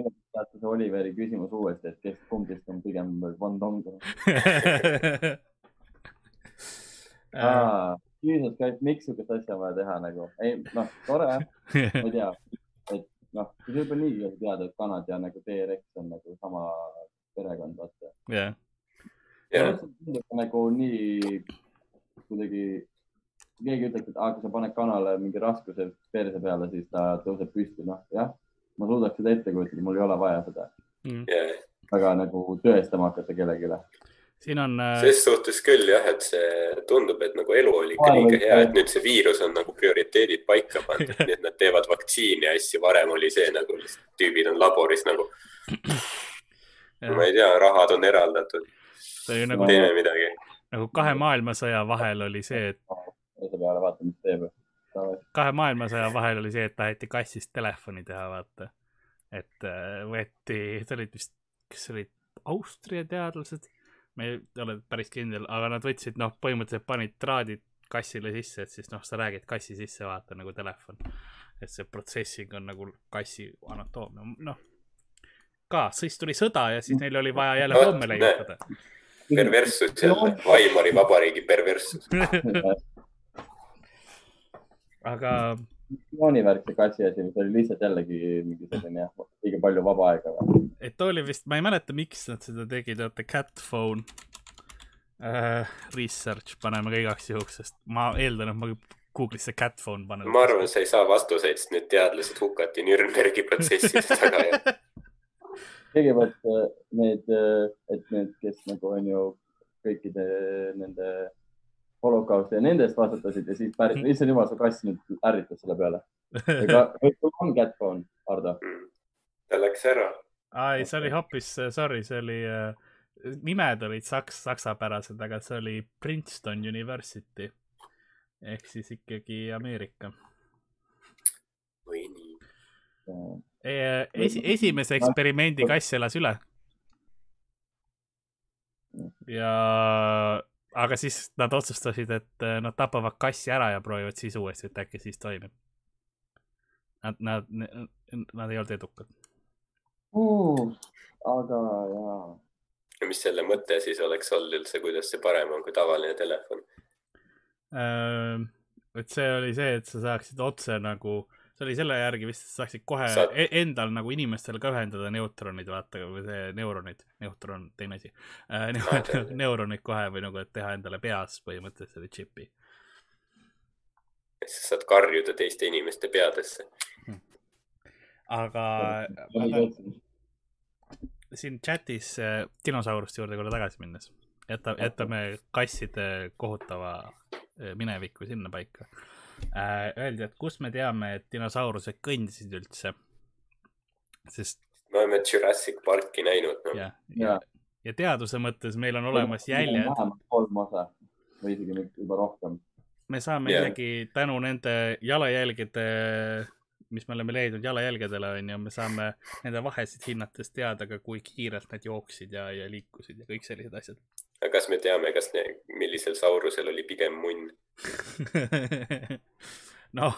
Oliveri küsimus uuesti, et kes kumbist on pigem Van Dong ah,. Jesus Christ, miks sihukest asja on vaja teha nagu, ei noh, tore, ma ei tea, et noh, kui sa juba niigi tead, et kanad ja nagu T-Rex on nagu sama perekond, vaata. jah. nagu nii kuidagi keegi ütleks, et ah, kui sa paned kanale mingi raskuse perse peale, siis ta tõuseb püsti, noh jah, ma suudaks seda ette kujutada, mul ei ole vaja seda mm.. väga nagu tõestama hakata kellelegi. siin on äh.... ses suhtes küll jah, et see tundub, et nagu elu oli ikka liiga hea, et nüüd see viirus on nagu prioriteedid paika pandud nii et nad teevad vaktsiini ja asju, varem oli see nagu tüübid on laboris nagu. ma ei tea, rahad on eraldatud. Nagu, teeme midagi. nagu kahe maailmasõja vahel oli see, et selle peale, vaata, mis teeb. kahe maailmasõja vahel oli see, et taheti kassist telefoni teha, vaata. et äh, võeti, see olid vist, kes olid Austria teadlased, ma ei ole päris kindel, aga nad võtsid, noh, põhimõtteliselt panid traadid kassile sisse, et siis noh, sa räägid kassi sisse, vaata nagu telefon. et see protsessing on nagu kassi anatoomia, noh. ka, siis tuli sõda ja siis neil oli vaja jälle homme leiutada. perverssus jälle, Weimari vabariigi perverssus (laughs) aga. kassi asi, see oli lihtsalt jällegi mingi selline jah, liiga palju vaba aega või? et too oli vist, ma ei mäleta, miks nad seda tegid, oota, cat phone uh,. Research paneme ka igaks juhuks, sest ma eeldan, et ma Google'isse cat phone panen. ma arvan, sa ei saa vastuseid, sest need teadlased hukati Nürnbergi protsessis taga ja (laughs) kõigepealt äh, need, äh, et need, kes nagu on ju kõikide nende holokausti ja nende eest vastutasid ja siis päris, issand jumal, su kass nüüd ärritas selle peale. (laughs) on Catphone, Ardo? ta läks ära. ei, see oli hoopis, sorry, see oli äh,, nimed olid saks, saksapärased, aga see oli Princeton University ehk siis ikkagi Ameerika. või nii e,. esi, esimese eksperimendi kass elas üle. ja aga siis nad otsustasid, et äh, nad tapavad kassi ära ja proovivad siis uuesti, et äkki siis toimib. Nad, nad, nad ei olnud edukad uh,. aga jaa. ja mis selle mõte siis oleks olnud üldse, kuidas see parem on kui tavaline telefon? Äh, et see oli see, et sa saaksid otse nagu, see oli selle järgi vist, sa saaksid kohe Saad- e endal nagu inimestel ka ühendada neutronid, vaata, või see neuronid, neutron, teine asi äh,. Aa, tead. neuronid kohe või nagu, et teha endale peas põhimõtteliselt selle džipi. siis saad karjuda teiste inimeste peadesse. aga, aga siin chatis äh, dinosauruste juurde korra tagasi minnes, jäta, jätame kasside kohutava äh, mineviku sinnapaika äh,. Öeldi, et kust me teame, et dinosaurused kõndisid üldse. sest me oleme Jurassic Parki näinud, noh. ja, ja ja, teaduse mõttes meil on olemas jäljed, vähemalt kolm osa või isegi juba rohkem. me saame Jah. isegi tänu nende jalajälgede, mis me oleme leidnud jalajälgedele, onju, me saame nende vahesid hinnates teada ka, kui kiirelt nad jooksid ja, ja liikusid ja kõik sellised asjad. Aga kas me teame, kas, millisel saurusel oli pigem munn? (laughs) no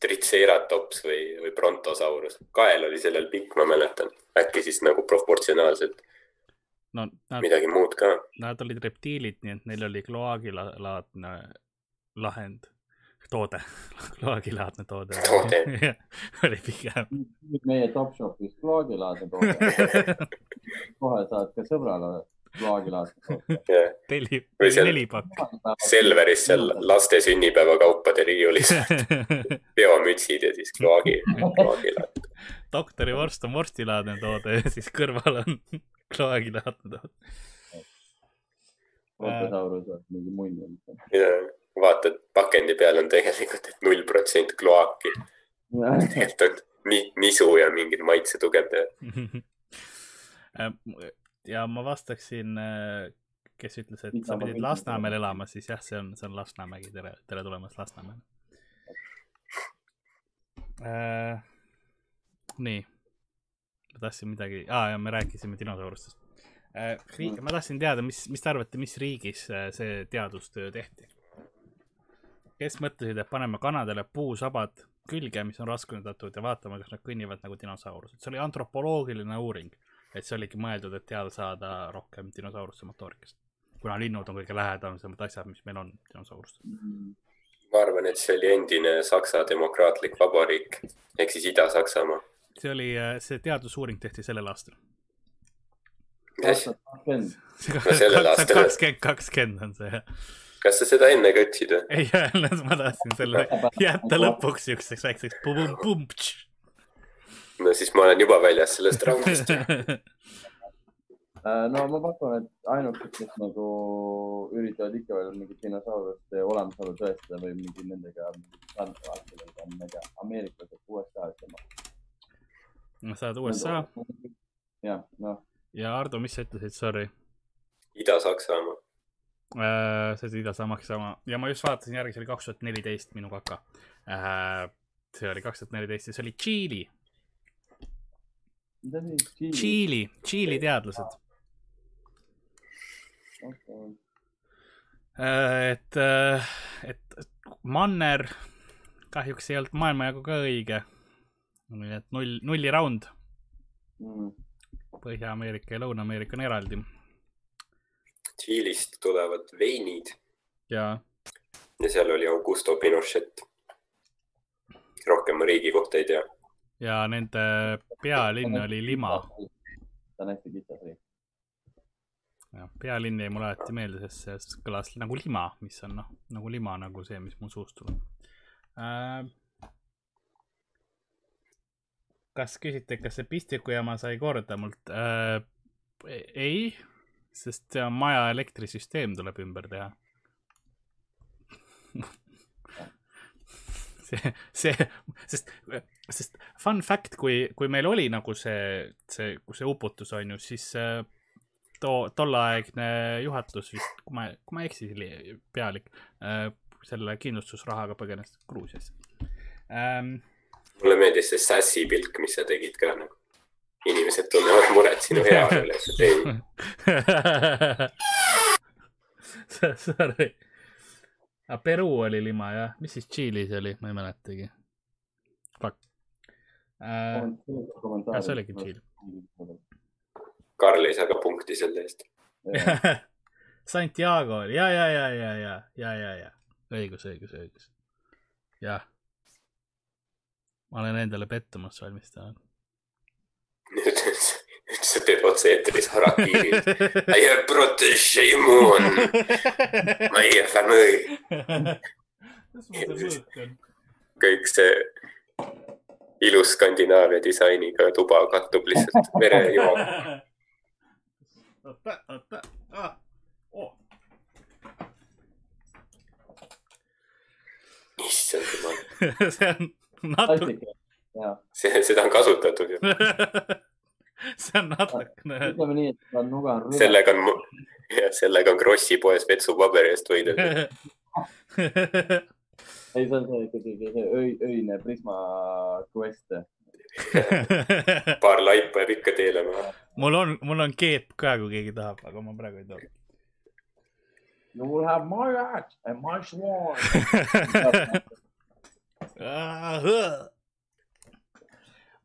Triceratops või, või Brontosaurus? kael oli sellel pikk, ma mäletan. äkki siis nagu proportsionaalselt no midagi muud ka. nad olid reptiilid, nii et neil oli kloaagilaadne lahend, toode, (laughs) kloaagilaadne toode. Toode. (laughs) oli pigem. nüüd meie Topshopis klaagilaadne toode, (laughs) kohe saad ka sõbrale klaagilaadne toode. telli Või, seal- nelipakk. Selveris seal laste sünnipäevakaupade riiulis peomütsid ja siis kloagi, kloagilaad. doktori vorst on vorstilaadne toode ja siis kõrval on kloaagilaadne toode. Brontosaurus on mingi munn. ja vaatad, pakendi peal on tegelikult, et null protsenti kloaki. tegelikult on ni-, nisu ja mingid maitse tugevdajad. (laughs) ja ma vastaksin, kes ütles, et sa pidid? Lasnamäel elama, siis jah, see on, see on Lasnamägi, tere, tere tulemast Lasnamäele. nii, ma tahtsin midagi ah,, ja me rääkisime dinosaurustest äh,. ma tahtsin teada, mis, mis te arvate, mis riigis äh, see teadustöö tehti? Kes mõtlesid, et paneme kanadele puusabad külge, mis on raskendatud ja vaatame, kas nad kõnnivad nagu dinosaurused, see oli antropoloogiline uuring, et see oligi mõeldud, et teada saada rohkem dinosauruste motoorikast. kuna linnud on kõige lähedasemad asjad, mis meil on dinosaurustele. ma arvan, et see oli endine Saksa Demokraatlik Vabariik ehk siis Ida-Saksamaa. see oli, see teadusuuring tehti sellel aastal. kakskümmend, sellel aastal. kakskümmend, on see. Kas sa seda enne ka ütlesid või? ei öelnud, ma tahtsin selle jätta lõpuks siukseks väikseks pum-pum-pum. no siis ma olen juba väljas sellest raundist. Äh, no ma pakun, et ainukesed, kes nagu üritavad ikka veel mingit dinosauruste olemasolu tõestada või mingi nendega, on, ma ei tea, ameeriklased, USA ütleme. saad USA jah, noh, ja Ardo, mis sa ütlesid, sorry? Ida-Saksamaa. See oli idasamaks sama ja ma just vaatasin järgi, see oli kaks tuhat neliteist minu kaka. see oli kaks tuhat neliteist ja see oli Tšiili? Tšiili, Tšiili teadlased. et, et manner kahjuks ei olnud maailmajagu ka õige. nii et null, nulli raund, Mm. Põhja-Ameerika ja Lõuna-Ameerika on eraldi Tšiilist tulevad veinid ja ja seal oli Augusto Pinochet. rohkem ma riigi kohta ei tea. ja nende pealinn oli Lima. ta on hästi kitsas riik. jah, pealinn jäi mulle alati meelde, sest see kõlas nagu lima, mis on noh, nagu lima nagu see, mis mu suust tuleb äh,. kas küsite, kas see pistikujama sai korda mult äh,? ei, sest maja elektrisüsteem tuleb ümber teha. (laughs) see, see, sest, sest fun fact, kui, kui meil oli nagu see, see, see uputus on ju, siis äh, too, tolleaegne juhatus vist, kui ma, kui ma ei eksi, pealik äh, selle kindlustusrahaga põgenes Gruusiasse ähm,. mulle meeldis see sassi pilk, mis sa tegid ka nagu. Inimesed tunnevad muret sinu heaolu (laughs) üles, et ei, (laughs) Sorry. aga Peruu oli lima jah, mis siis Tšiilis oli, ma ei mäletagi. Fuck äh,. see oligi Tšiil. Karl ei saa ka punkti selle eest. (laughs) Santiago oli ja, ja, ja, ja, ja, ja, ja, ja õigus, õigus, õigus. jah. ma olen endale pettumust valmistanud. nüüd, nüüd sa teed otse-eetris harakiri. I have protégé mon, my family. mis ma seda mõõkan? kõik see ilus Skandinaavia disainiga tuba kattub lihtsalt verejoaga. oota, oota, ah, oo. issand jumal, (laughs) see on natuke, see, seda on kasutatud ju. (laughs) see on natukene, ütleme nii, et ta nuga on rüve. sellega on, jah, sellega on Krossi poes vetsupaberi eest võideldud. (laughs) ei, see on see kuidagi see öi, öine Prisma quest. (laughs) paar laipa jääb ikka teele maha. mul on, mul on keep ka, kui keegi tahab, aga ma praegu ei too. You will have my hat and my swan.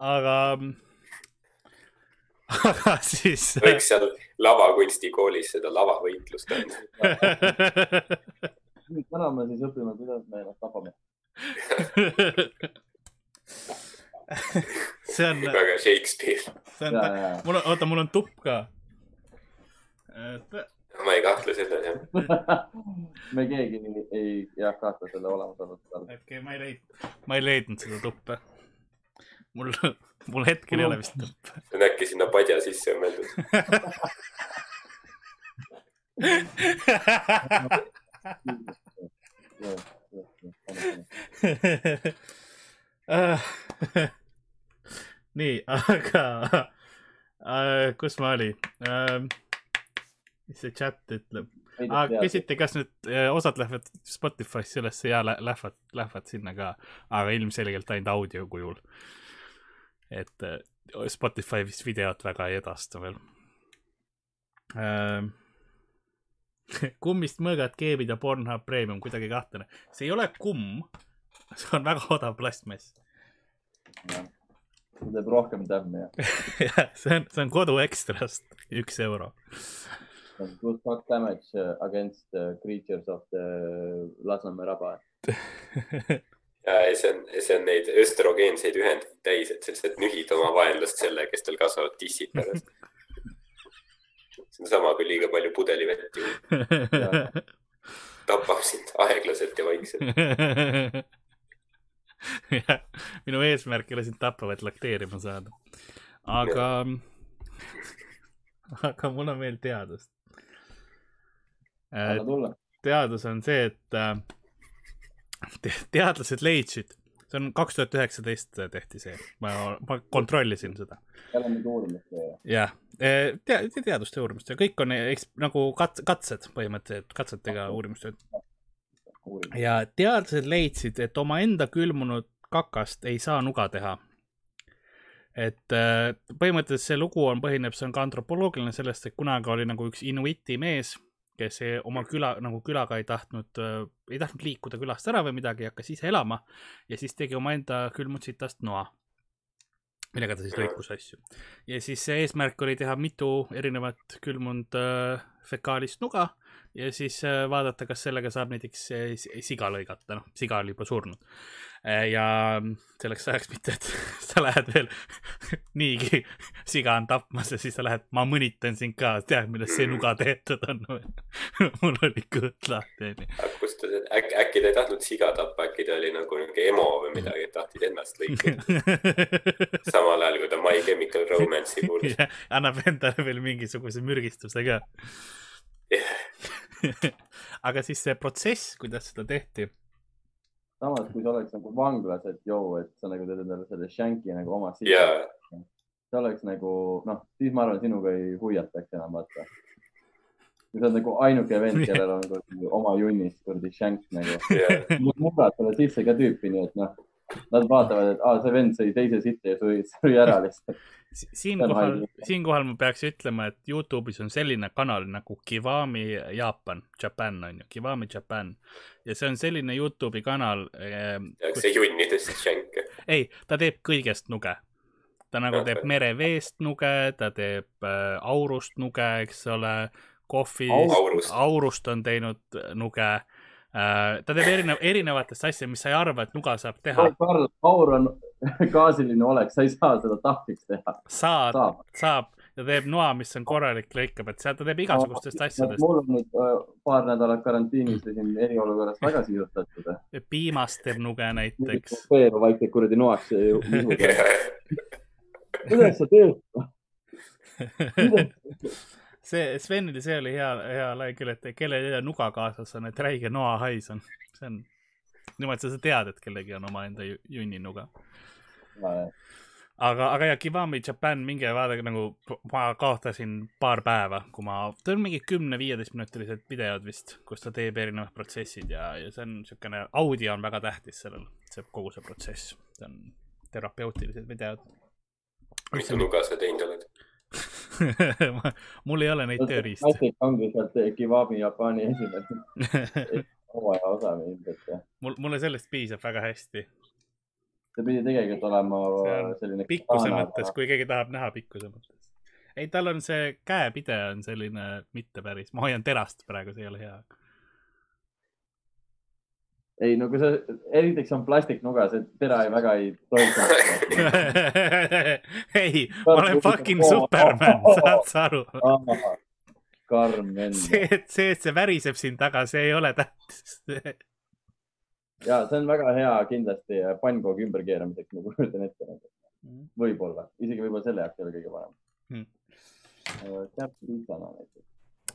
aga, (laughs) aga siis. võiks seal lavakunstikoolis seda lavavõitlust anda. (laughs) täna me siis õpime, kuidas me ennast tapame. (laughs) see on, väga Shakespeare. see on mul on, oota, mul on tupp ka. ma ei kahtle selles jah. ja. me keegi ei, ei jah kahtle selle olemasolu all. okei okay,, ma ei leidnud, ma ei leidnud seda tuppa. Mul, (laughs) mul hetkel ei ole vist tuppa. see on äkki sinna padja sisse mõeldud. (laughs) nii, aga äh, kus ma olin äh,? mis see chat ütleb? küsiti, kas nüüd äh, osad lähevad Spotify'sse ülesse ja lä- lähevad, lähevad sinna ka, aga ilmselgelt ainult audio kujul. Et äh, Spotify vist videot väga ei edasta veel ähm. (laughs) kummist mõõgad keebid ja Pornhub Premium, kuidagi kahtlane. see ei ole kumm, see on väga odav plastmass. see teeb rohkem tämmi ja. jah, (laughs) see on, see on kodu ekstrast üks euro. pluss kaks damage uh, against uh, creatures of the Lasnamäe raba. (laughs) ei, see on, see on neid östrogeenseid ühendeid täis, et lihtsalt nühid oma vaenlast selle, kes tal kasvavad tissid pärast. (laughs) see on sama, kui liiga palju pudelivett juua. (laughs) tapab sind aeglaselt ja vaikselt. (laughs) jah, minu eesmärk ei ole sind tappa, vaid lakteerima saada. aga, aga mul on veel teadust. tulla. teadus on see, et äh, teadlased leidsid, see on kaks tuhat üheksateist tehti see, ma, ma kontrollisin seda. jälle mingi uurimus või? jah, tea-, teaduste uurimust ja kõik on eks, nagu kats-, katsed põhimõtteliselt, katsetega uurimustööd. uurimus. ja teadlased leidsid, et omaenda külmunud kakast ei saa nuga teha. et äh, põhimõtteliselt see lugu on, põhineb, see on ka antropoloogiline sellest, et kunagi oli nagu üks inuiti mees, kes oma küla nagu külaga ei tahtnud, ei tahtnud liikuda külast ära või midagi, hakkas ise elama ja siis tegi omaenda külmunud sitast noa, millega ta siis lõikus asju. ja siis see eesmärk oli teha mitu erinevat külmunud äh, fekaalist nuga ja siis äh, vaadata, kas sellega saab näiteks äh, siga lõigata, noh, siga oli juba surnud. ja selleks ajaks mitte, et (laughs) sa lähed veel (laughs) niigi siga on tapmas ja siis sa lähed, ma mõnitan sind ka, tead, millest see nuga tehtud on (laughs) mul oli kõht lahti, onju. kust ta, äkki, äkki ta ei tahtnud siga tappa, äkki ta oli nagu niisugune emo või midagi, et tahtsid ennast lõigata. samal ajal, kui ta My Chemical Romance'i kuulis. annab endale veel mingisuguse mürgistuse ka. (laughs) aga siis see protsess, kuidas seda tehti, samas, kui sa oleks nagu vanglas, et joo, et sa nagu teed endale selle shanky nagu oma sisse ja, see oleks nagu noh, siis ma arvan, sinuga ei huviataks enam vaata. kui sa oled nagu ainuke vend, kellel on kuradi oma junnis kuradi shank nagu. ja, murrad selle sisse ka tüüpi, nii et noh, nad vaatavad, et aa, see vend sõi teise sitta ja suri, suri ära lihtsalt. Si- siinkohal, siinkohal ma peaks ütlema, et Youtube'is on selline kanal nagu Kiwami Jaapan, Japan on ju, Kiwami Japan ja see on selline Youtube'i kanal eh,, tehakse junnides shanke. ei, ta teeb kõigest nuge. ta nagu teeb mereveest nuge, ta teeb äh, aurust nuge, eks ole, kohvist, Aurust. on teinud äh, nuge. Ta teeb erinev, erinevatest asjadest, mis sa ei arva, et nuga saab teha. Karl, aur on (laughs) gaasiline olek, sa ei saa seda tahvliks teha. saad, saab. saab, ta teeb noa, mis on korralik, lõikab, et seal ta teeb igasugustest asjadest. mul on nüüd äh, paar nädalat karantiinis siin eriolukorras väga sisutatud. piimast teeb nuge näiteks. vaikselt kuradi noaks. (laughs) kuidas sa teed? (laughs) see Svenil, see oli hea, hea lõi küll, et kellel ei ole nuga kaasas on, et räige noahais on. see on, niimoodi sa tead, et kellelgi on omaenda ju- junninuga. aga, aga ja Kivami Japan, minge vaadake nagu, ma kaotasin paar päeva, kui ma, ta on mingi kümne-viieteist minutilised videod vist, kus ta teeb erinevad protsessid ja, ja see on niisugune, audio on väga tähtis sellel, see kogu see protsess, see on terapeutilised videod. nuga sa teinud oled? (laughs) mul ei ole neid tööriistu. Matic ongi sealt Kiwami Jaapani esimene hooaja osa ilmselt. mul, mulle sellest piisab väga hästi. see pidi tegelikult olema selline. pikkuse mõttes, kui keegi tahab näha pikkuse mõttes. ei, tal on see käepide on selline mitte päris, ma hoian terast praegu, see ei ole hea. Ei no kui sa, esiteks on plastiknuga, see tera ei väga ei tohiks. (laughs) ei, ma olen fucking Superman, saad sa aru? (laughs) karm vend. see, et see, et see väriseb siin taga, see ei ole tähtis. (laughs) ja see on väga hea kindlasti pannkoogi ümberkeeramiseks, ma kujutan ette. võib-olla, isegi võib-olla selle jaoks ei ole kõige parem Hmm. hmm.. teab piitsana näiteks.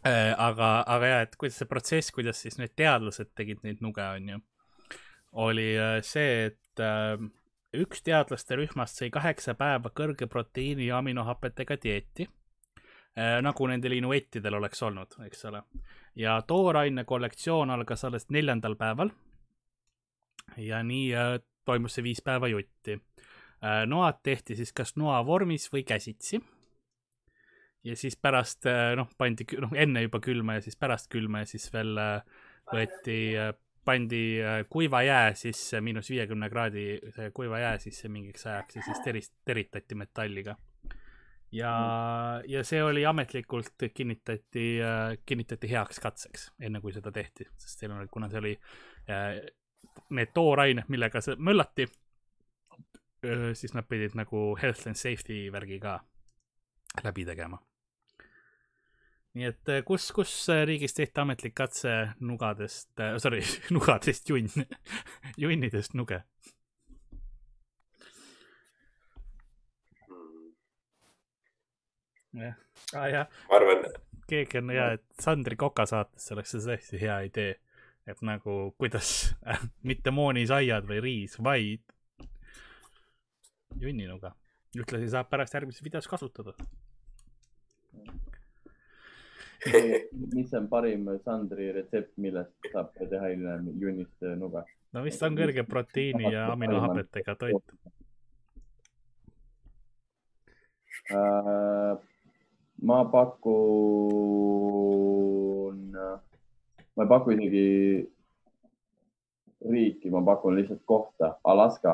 Äh, aga, aga ja, et kuidas see protsess, kuidas siis need teadlased tegid neid nuge, onju, oli äh, see, et äh, üks teadlaste rühmast sai kaheksa päeva kõrge proteiini ja aminohapetega dieeti äh,. nagu nendel inuittidel oleks olnud, eks ole. ja tooraine kollektsioon algas alles neljandal päeval. ja nii toimus see viis päeva jutti noad tehti siis kas noa vormis või käsitsi ja siis pärast noh, pandi, noh enne juba külma ja siis pärast külma ja siis veel võeti, pandi äh, kuiva jää sisse, miinus viiekümne kraadi kuiva jää sisse mingiks ajaks ja siis terist-, teritati metalliga. ja, ja see oli ametlikult kinnitati, kinnitati heaks katseks, enne kui seda tehti, sest seal oli, kuna see oli äh, need toorained, millega see möllati, siis nad pidid nagu health and safety värgi ka läbi tegema nii et eh, kus, kus eh, riigis tehti ametlik katse nugadest äh,, sorry, (laughs) nugadest junn, (laughs) junnidest nuge? jah, ah, jah, ma arvan, keegi on hea, et Sandri Koka saates oleks see tõesti hea idee. et nagu kuidas äh,, mitte moonisaiad või riis, vaid junninuga. ühtlasi saab pärast järgmises videos kasutada. Mis on parim Sandri retsept, millest saab teha hiljem junnist nuga? no vist on kõrge proteiini ja aminohapetega toit. Äh, ma pakun, ma ei paku isegi riiki, ma pakun lihtsalt kohta, Alaska,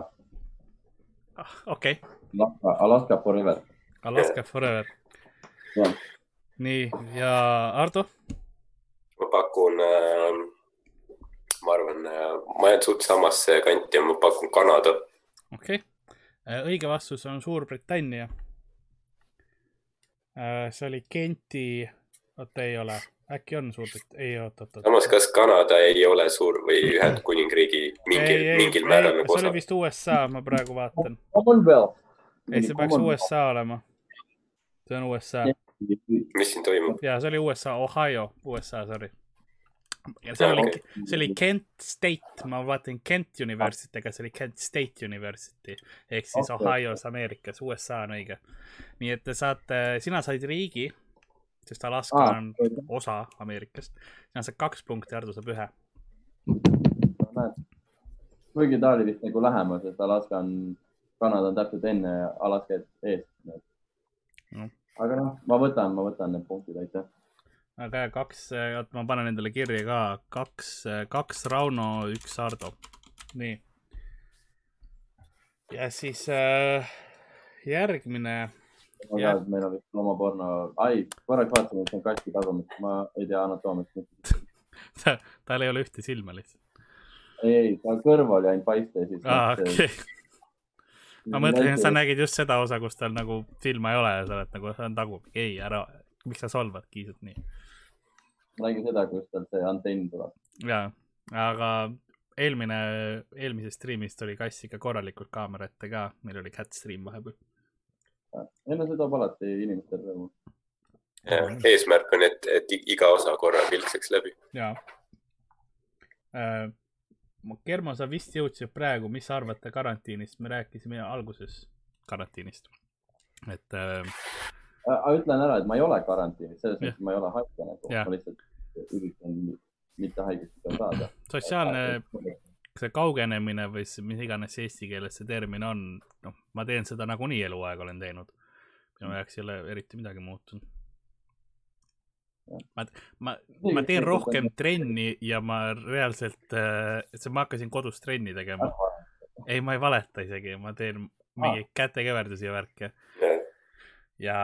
ah,. okei okay., Alaska, Alaska forever. Alaska forever Jah.. Nii ja Ardo, ma pakun äh,, ma arvan äh,, ma jään suht samasse kanti ja ma pakun Kanada. okei okay., õige vastus on Suurbritannia. see oli Kenti, oota ei ole, äkki on Suurbrit-, ei oot, oot, oot. samas, kas Kanada ei ole suur või Ühendkuningriigi mingil, mingil määral nagu see osa oli? vist USA, ma praegu vaatan. Ei, see peaks USA olema. see on USA mis siin toimub? ja see oli USA, Ohio, USA, sorry. ja see oli, see oli Kent State, ma vaatan Kent University, aga see oli Kent State University ehk siis Okei. okay. Ohio's Ameerikas, USA on õige. nii et te saate, sina said riigi, sest Alaska Aa, ah, on osa Ameerikast. sina saad kaks punkti, Hardo saab ühe. kuigi ta oli vist nagu lähemal, sest Alaska on, Kanada on täpselt enne Alaska eest. Mm. Aga noh, ma võtan, ma võtan need punktid, aitäh. aga kaks, oot ma panen endale kirja ka, kaks, kaks Rauno, üks Hardo. nii. ja siis äh, järgmine, ma Jah. tean, et meil on vist loomaporno, ai, korraks vaatasin, et see on kasti tagumik, ma ei tea anatoomiast mitte. tal ei ole ühte silma lihtsalt. ei, ei, ta kõrv oli ainult paiste ja siis. aa, okei. Ma mõtlesin, et sa nägid just seda osa, kus tal nagu silma ei ole ja sa oled nagu, see on tagumik. ei, ära, miks sa solvad kiisud nii. ma nägin seda, kus tal see antenn tuleb. jaa, aga eelmine, eelmisest striimist oli kass ikka korralikult kaamera ette ka, meil oli cat stream vahepeal. ei no see toob alati inimestele rõõmu. eesmärk on, et, et iga osa korraga ilkseks läbi. jaa äh,. Germo, sa vist jõudsid praegu, mis sa arvate karantiinist, me rääkisime alguses karantiinist. et äh, aga ütlen ära, et ma ei ole karantiinis, selles mõttes ma ei ole haige nagu, ma lihtsalt üritan mitte haigeks saada. sotsiaalne see kaugenemine või see, mis iganes eesti keeles see termin on, noh, ma teen seda nagunii eluaeg olen teinud. minu jaoks ei ole eriti midagi muutunud. ma, ma, ma teen rohkem trenni ja ma reaalselt äh,, ma hakkasin kodus trenni tegema. ei, ma ei valeta isegi, ma teen mingeid kätekeverdusi ja värke ja,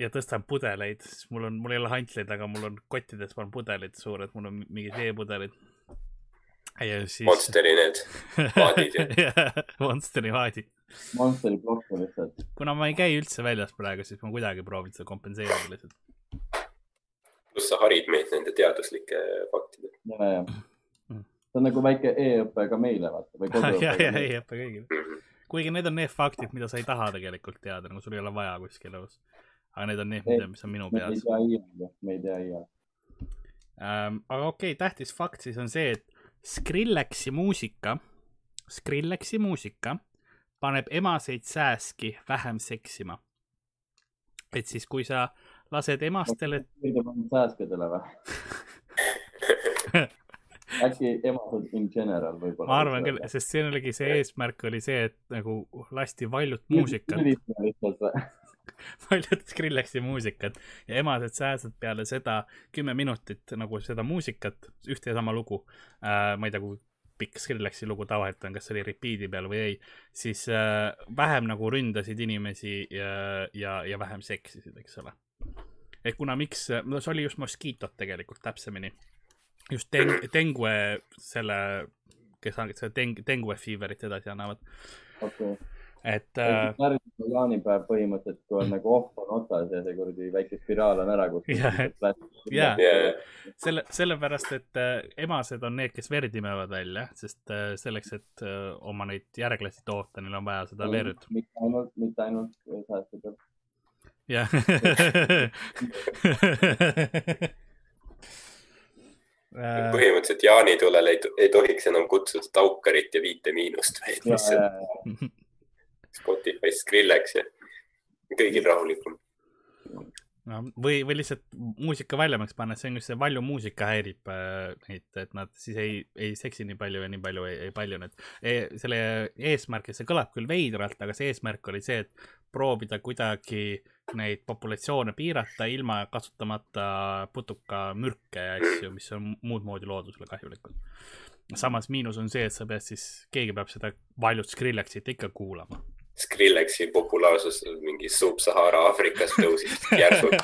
ja tõstan pudeleid, siis mul on, mul ei ole hantleid, aga mul on kottides on pudelid suured, mul on mingid veepudelid. ja siis. Monsteri need (laughs) vaadid Monsteri vaadid. Monsteri plokk lihtsalt. kuna ma ei käi üldse väljas praegu, siis ma kuidagi proovin seda kompenseerida lihtsalt. Pluss sa harid meid nende teaduslike faktidega. ja, ja. see on nagu väike e-õpe ka meile vaata või (laughs) ja, ja, koduõpe. ei õppe kõigile. kuigi need on need faktid, mida sa ei taha tegelikult teada, nagu sul ei ole vaja kuskil elus. aga need on need, Ei, mis on minu peas. me ei tea iial. Ähm, aga okei okay,, tähtis fakt siis on see, et Skrillexi muusika, Skrillexi muusika paneb emaseid sääski vähem seksima. et siis, kui sa lased emastele, sääskedele või? (laughs) äkki emased in general võib-olla. ma arvan küll, sest siin oligi see eesmärk oli see, et nagu lasti valjut muusikat, valjut Skrillexi muusikat ja emased sääsed peale seda kümme minutit nagu seda muusikat, ühte ja sama lugu äh,. ma ei tea, kui pikk Skrillexi lugu tavaliselt on, kas see oli repeat'i peal või ei, siis äh, vähem nagu ründasid inimesi ja, ja, ja vähem seksisid, eks ole. Et kuna miks, no see oli just Mosquitot tegelikult täpsemini, just Deng-, Dengue selle, kes on seda Deng-, Dengue fever'it edasi annavad, okei. et äh, järgmine jaanipäev põhimõtteliselt, kui on nagu off on otsas ja see kuradi väike spiraal on ära. Jah. ja, selle, sellepärast, et äh, emased on need, kes verd imevad välja, sest äh, selleks, et äh, oma neid järglasi toota, neil on vaja seda verd. mitte ainult, mitte ainult säästudel. Jah. (laughs) Äh, põhimõtteliselt jaanitulele ei, ei tohiks enam kutsuda Taukarit ja Viite Miinust, vaid lihtsalt ja, Spotify's Skrillex ja kõigil rahulikum. No või, või lihtsalt muusika valjemaks panna, see on just see valju muusika häirib äh, neid, et nad siis ei, ei seksi nii palju ja nii palju ei, ei palju need e,. selle eesmärk, see kõlab küll veidralt, aga see eesmärk oli see, et proovida kuidagi neid populatsioone piirata ilma kasutamata putukamürke ja asju, mis on muud moodi loodusele kahjulikud. samas miinus on see, et sa pead siis, keegi peab seda valjut Skrillexit ikka kuulama. Skrillexi populaarsus mingi Sub-Sahara Aafrikas tõusis (laughs) järsult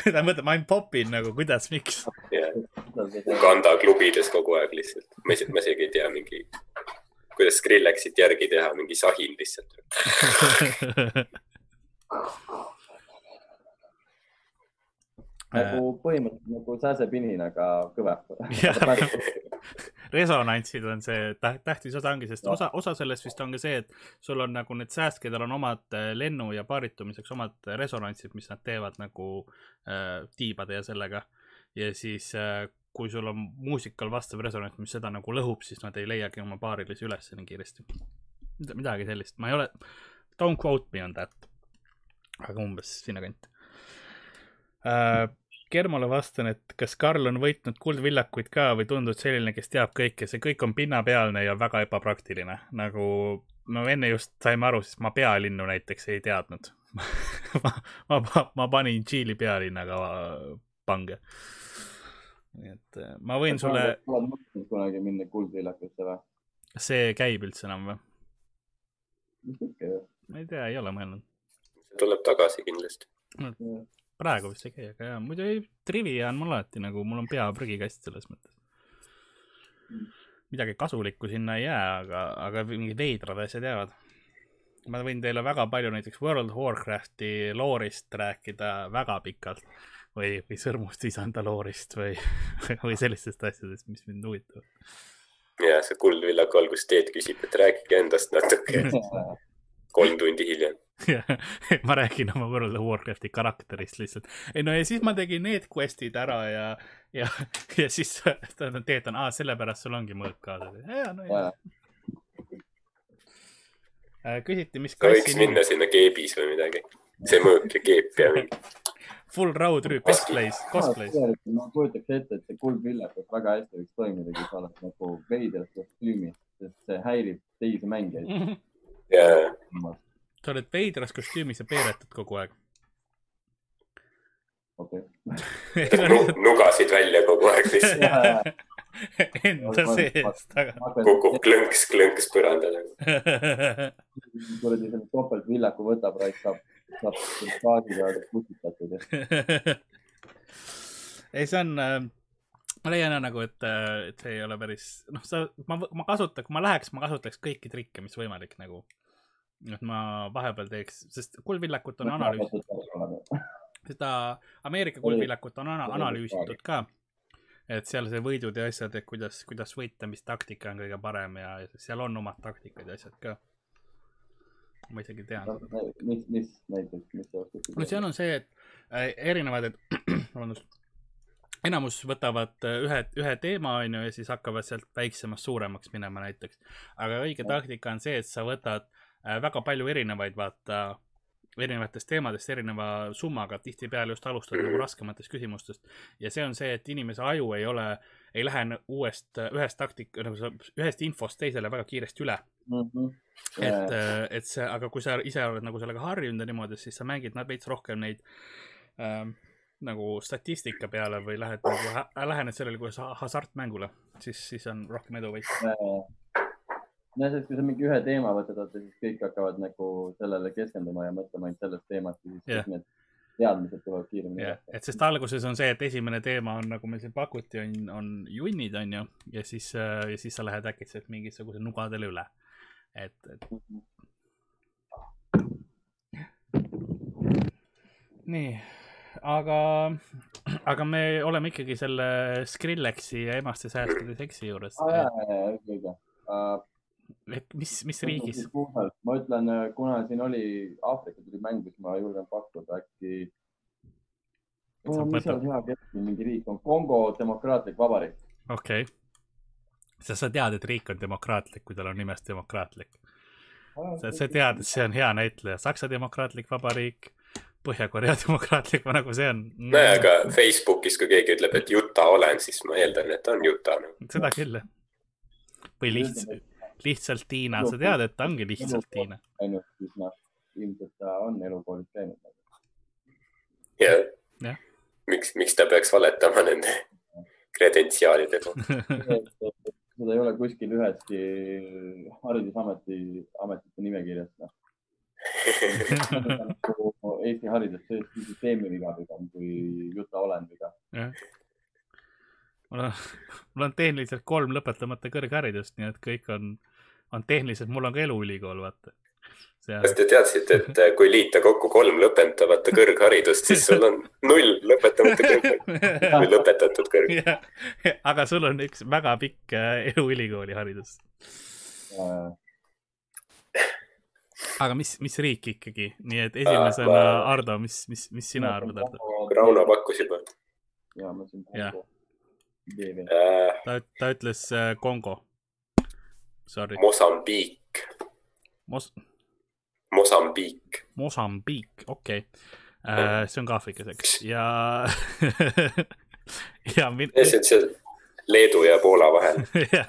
kui ta mõtleb, ainult popin nagu, kuidas, miks? ja Uganda klubides kogu aeg lihtsalt. ma isegi, ma isegi ei tea mingi, kuidas Skrillexit järgi teha, mingi sahin lihtsalt. (laughs) nagu põhimõtteliselt nagu sääsepinin, aga kõvem. (laughs) resonantsid on see täht-, tähtis osa ongi, sest osa, osa sellest vist on ka see, et sul on nagu need sääst, kellel on omad äh, lennu ja paaritumiseks omad resonantsid, mis nad teevad nagu äh, tiibade ja sellega. ja siis äh, kui sul on muusikal vastav resonants, mis seda nagu lõhub, siis nad ei leiagi oma paarilisi üles nii kiiresti. midagi sellist, ma ei ole, don't quote me on that, aga umbes sinnakanti äh,. Germole vastan, et kas Karl on võitnud kuldvillakuid ka või tundub selline, kes teab kõike, see kõik on pinnapealne ja väga ebapraktiline. nagu no enne just saime aru, siis ma pealinnu näiteks ei teadnud (laughs) ma, ma, ma, panin Tšiili pealinnaga pange. nii et äh, ma võin sulle, oled mõtelnud kunagi minna kuldvillakusse või? see käib üldse enam või? vist ikka ju. ma ei tea, ei ole mõelnud. tuleb tagasi kindlasti. Praegu vist ei käi, aga jaa, muidu ei, trivia on mul alati nagu, mul on pea prügikast selles mõttes. midagi kasulikku sinna ei jää, aga, aga mingid veidrad asjad jäävad. ma võin teile väga palju näiteks World of Warcrafti loorist rääkida väga pikalt või, või sõrmust visanda loorist või, või sellistest asjadest, mis mind huvitavad. ja see Kuldvillaku alguses Teet küsib, et rääkige endast natuke (laughs) kolm tundi hiljem. (laughs) ma räägin oma World of Warcrafti karakterist lihtsalt. ei no ja siis ma tegin need quest'id ära ja, ja, ja siis (laughs) Teet on, aa, sellepärast sul ongi mõõk kaasas. ja, no ja. küsiti, mis sa võiks minna sinna keebis või midagi. see mõõk ja keep ja mingi. (laughs) full raudrüü, cosplays, cosplays. ma kujutaks ette, et see kuldvillakus väga hästi võiks toimida, kui sa oled nagu veidras kostüümis, sest see häirib teisi mängijaid. Ja sa oled veidras kostüümis ja peeretud kogu aeg. okei. (laughs) nugasid välja kogu aeg lihtsalt. Enda seest, aga. kukub klõnks-klõnks põrandale. (laughs) kuradi selle topeltvillaku võtab, raisk saab, saab peale kustutatud (laughs) ei, see on äh,, ma leian nagu, et, et see ei ole päris, noh, sa, ma, ma kasutan, kui ma läheks, ma kasutaks kõiki trikke, mis võimalik nagu. et ma vahepeal teeks, sest kuldvillakut on analüüs, seda Ameerika kuldvillakut on ana- analüüsitud ka. et seal see võidud ja asjad, et kuidas, kuidas võita, mis taktika on kõige parem ja seal on omad taktikad ja asjad ka. ma isegi tean seda. mis, mis näiteks, mis sa oskad? no seal on see, et äh, erinevad, et (clears throat) vabandust, enamus võtavad äh, ühe, ühe teema, onju, ja siis hakkavad sealt väiksemast suuremaks minema näiteks. aga õige taktika on see, et sa võtad äh, väga palju erinevaid, vaata, erinevatest teemadest erineva summaga, tihtipeale just alustad nagu (clears throat) raskematest küsimustest. ja see on see, et inimese aju ei ole, ei lähe uuest, ühest taktik-, nagu ühest infost teisele väga kiiresti üle. Mhm. et, et see, aga kui sa ise oled nagu sellega harjunud ja niimoodi, siis sa mängid veits rohkem neid ähm, nagu statistika peale või lähed nagu hä-, lähened sellele kui sa- hasartmängule, siis, siis on rohkem edu võit. no sest kui sa mingi ühe teema võtad, siis kõik hakkavad nagu sellele keskenduma ja mõtlema ainult sellest teemast ja siis kõik need teadmised tulevad kiiremini jah, et sest alguses on see, et esimene teema on nagu meil siin pakuti, on, on junnid, on ju, ja siis, ja siis sa lähed äkitselt mingisuguse nugadele üle. et, et nii, aga, aga me oleme ikkagi selle Skrillexi ja emaste säästude seksi juures aa, jaa, jaa, jaa, õige, õige. et mis, mis riigis? ma ütlen, kuna siin oli Aafrika tuli mäng, siis ma julgen pakkuda äkki. Mis seal hea keskmine mingi riik on, Kongo Demokraatlik Vabariik. okei okay.. sa, sa tead, et riik on demokraatlik, kui tal on nimes demokraatlik. sa, sa tead, et see on hea näitleja, Saksa Demokraatlik Vabariik, Põhja-Korea (laughs) Demokraatlik, nagu see on. nojah, aga Facebookis, kui keegi ütleb, et Juta olen, siis ma eeldan, et ta on Juta nagu.. seda küll, jah. või lihtsalt, lihtsalt Tiina, sa tead, et ta ongi lihtsalt Tiina. ainult siis noh, ilmselt ta on elukoolis käinud. ja Jah. miks, miks ta peaks valetama nende kredentsiaalide kohta? (laughs) seda ei ole kuskil üheski haridusameti, ametite nimekirjas, noh. Eesti haridussüsteemi viga pigem kui Juta Olen viga. mul on, mul on tehniliselt kolm lõpetamata kõrgharidust, nii et kõik on, on tehniliselt, mul on ka eluülikool, vaata. kas te teadsite, et äh, kui liita kokku kolm lõpetamata kõrgharidust, siis sul on null lõpetamata kõrgharidust (laughs) või lõpetatud kõrg. aga sul on üks väga pikk äh, eluülikooli haridus. Aga mis, mis riik ikkagi, nii et esimesena Ah, ma- Ardo, mis, mis, mis sina arvad, Ardo? Rauno pakkus juba ja ma siin Jah.. äh,. ta, ta ütles äh, Kongo. Sorry, Mosambiik, Mos-, Mosambiik. Mosambiik, okei okay.. see on ka Aafrikas, eks, ja (laughs) ja min-, see on seal Leedu ja Poola vahel.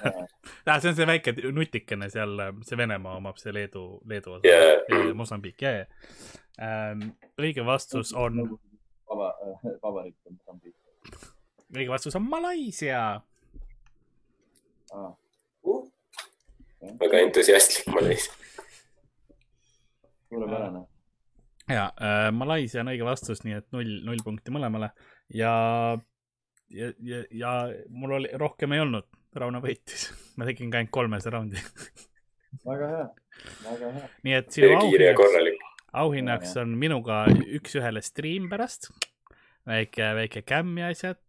(laughs) ah, see on see väike nutikene seal, see Venemaa omab see Leedu, Leedu osa ja yeah., Mosambiik, ja, ja ähm,. õige vastus on, vaba, vabariik on Mosambiik. õige vastus on Malaisia. Ah, väga entusiastlik ma olin. suurepärane. ja äh, Malaisia on õige vastus, nii et null, null punkti mõlemale ja, ja, ja, ja mul oli, rohkem ei olnud, Rauno võitis, (laughs) ma tegin ka ainult kolmese raundi. väga hea, väga hea. Äh, nii et sinu auhinnaks, auhinnaks on minuga üks-ühele stream pärast. väike, väike kämm ja asjad,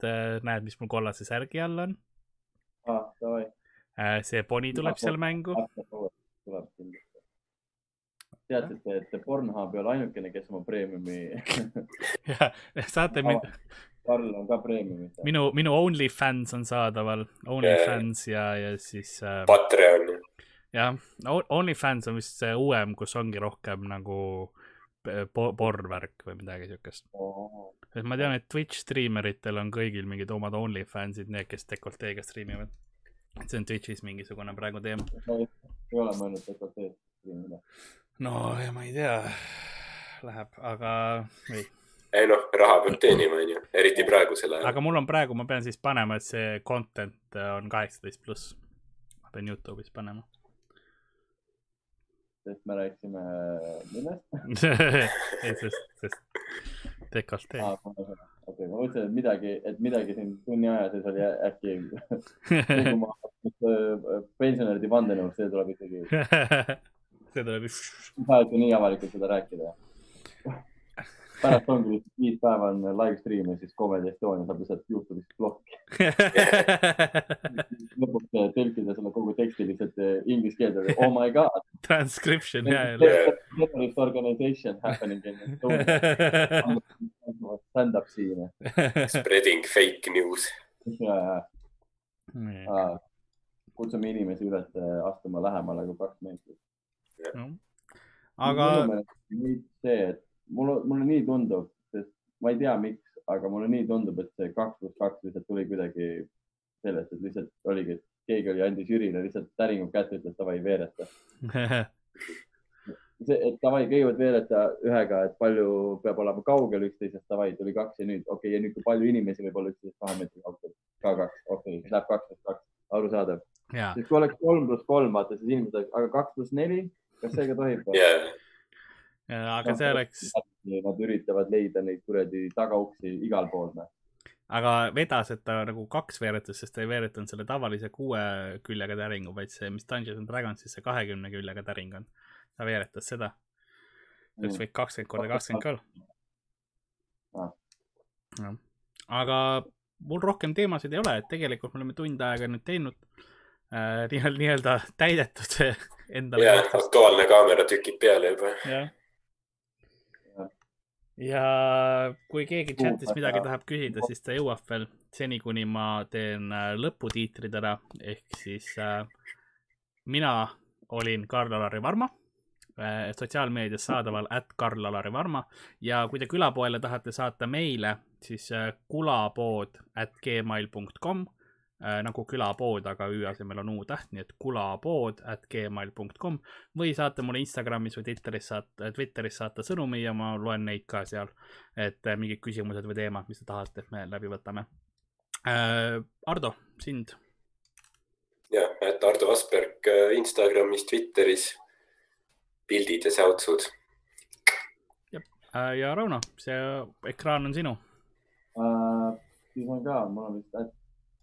näed, mis mul kollase särgi all on. ah, davai, see poni tuleb seal mängu. tuleb kindlasti. teadsite, et Pornhub ei ole ainukene, kes oma premiumi, (laughs) saate min-, Karl on ka premiumi. minu, minu OnlyFans on saadaval, OnlyFans ja, ja siis äh, Patreon. jah, OnlyFans on vist see uuem, kus ongi rohkem nagu po- porrvärk või midagi siukest. sest ma tean, et Twitch striimeritel on kõigil mingid omad OnlyFansid, need, kes dekolteega striimivad. see on Twitch'is mingisugune praegu teema. ei ole mõelnud dekolteed striimida. no ja ma ei tea, läheb, aga ei, ei noh, raha peab teenima, onju, eriti praegusel ajal. aga mul on praegu, ma pean siis panema, et see content on kaheksateist pluss. ma pean Youtube'is panema. sest me rääkisime millest? (laughs) ei, sest, sest dekoltee. okei, ma mõtlesin, et midagi, et midagi siin tunni aja sees oli äkki (laughs) nagu ma pensionäride vandenõu, see tuleb ikkagi, (laughs) see tuleb ei saa ikka nii avalikult seda rääkida. Pärast ongi lihtsalt viis päeva on live stream ja siis Comedy Estonia saab lihtsalt Youtube'ist plokki. (laughs) lõpuks tõlkida selle kogu teksti lihtsalt eh, inglise keelde. Oh my god. transcription ja, ja. Terrorist organization happening in Estonia. (laughs) Stand-up siin. Spreading fake news. ja, ja kutsume inimesi üles eh, astuma lähemale kui kaks meetrit. aga see, et mulle, mulle nii tundub, sest ma ei tea, miks, aga mulle nii tundub, et see kaks pluss kaks lihtsalt tuli kuidagi sellest, et lihtsalt oligi, et keegi oli, andis Jürile lihtsalt täringu kätte, ütles davai, veereta. see, et davai, (laughs) kõigepealt veereta ühega, et palju peab olema kaugel üksteisest, davai, tuli kaks ja nüüd, okei okay,, ja nüüd, kui palju inimesi võib olla üksteisest kahe meetri kaugel, ka kaks, okei okay,, läheb kaks pluss kaks, arusaadav. ja, sest kui oleks kolm pluss kolm, vaata siis inimesed aga kaks pluss neli, kas see ka tohib? jaa, aga see oleks, Nad üritavad leida neid kuradi tagauksi igal pool. noh. aga vedas, et ta nagu kaks veeretas, sest ta ei veeretanud selle tavalise kuue küljega täringu, vaid see, mis Dungeons and Dragons siis see kahekümne küljega täring on. ta veeretas seda. see oleks võinud kakskümmend korda kakskümmend ka Ah. olla. aga mul rohkem teemasid ei ole, et tegelikult me oleme tund aega nüüd teinud äh, nii-öelda, nii-öelda täidetud (laughs) endale jaa, Aktuaalne kaamera tükib peale juba. jah. Ja kui keegi chatis midagi tahab küsida, siis ta jõuab veel seni, kuni ma teen äh, lõputiitrid ära, ehk siis äh, mina olin Karl-Alari Varma äh,, sotsiaalmeedias saadaval at Karl-Alari Varma. Ja kui te külapoele tahate saata meile, siis äh, kulapood at gmail.com nagu külapood, aga Ü asemel on U-täht, nii et kulapood at gmail.com või saate mulle Instagramis või Twitteris saata, Twitteris saata sõnumi ja ma loen neid ka seal. et äh, mingid küsimused või teemad, mis te tahate, et me läbi võtame äh,. Ardo, sind. jah, et Ardo Asperg äh, Instagramis, Twitteris, pildid ja säutsud. Äh, ja Rauno, see ekraan on sinu. Uh, siis on ka, mul on vist,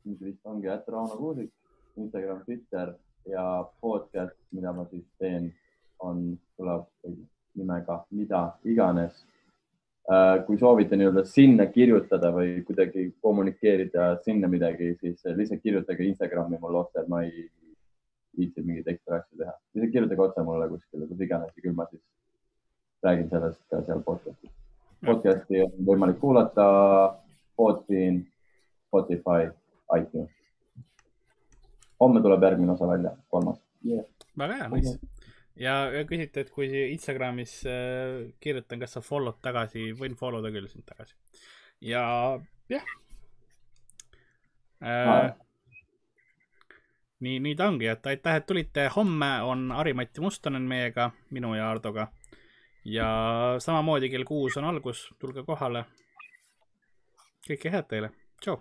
mis vist ongi, et Rauno Kuusik, Instagram, Twitter ja podcast, mida ma siis teen, on, tuleb nimega mida iganes uh,. kui soovite nii-öelda sinna kirjutada või kuidagi kommunikeerida sinna midagi, siis lihtsalt kirjutage Instagrami mulle otse, ma ei viitsi mingeid ekstra asju teha. lihtsalt kirjutage otse mulle kuskile, kus iganes ja küll ma siis räägin sellest ka seal podcast'is. podcast'i on võimalik kuulata Podbean, Spotify, iTunes. homme tuleb järgmine osa välja, kolmas yeah.. väga hea, nice. ja ja küsite, et kui Instagramis äh, kirjutan, kas sa follow'd tagasi, võin follow da küll sind tagasi. ja jah äh,. nii, nii ta ongi, et aitäh, et tulite. homme on Harimati Mustonen meiega, minu ja Hardoga. ja samamoodi kell kuus on algus, tulge kohale. kõike head teile, tšau.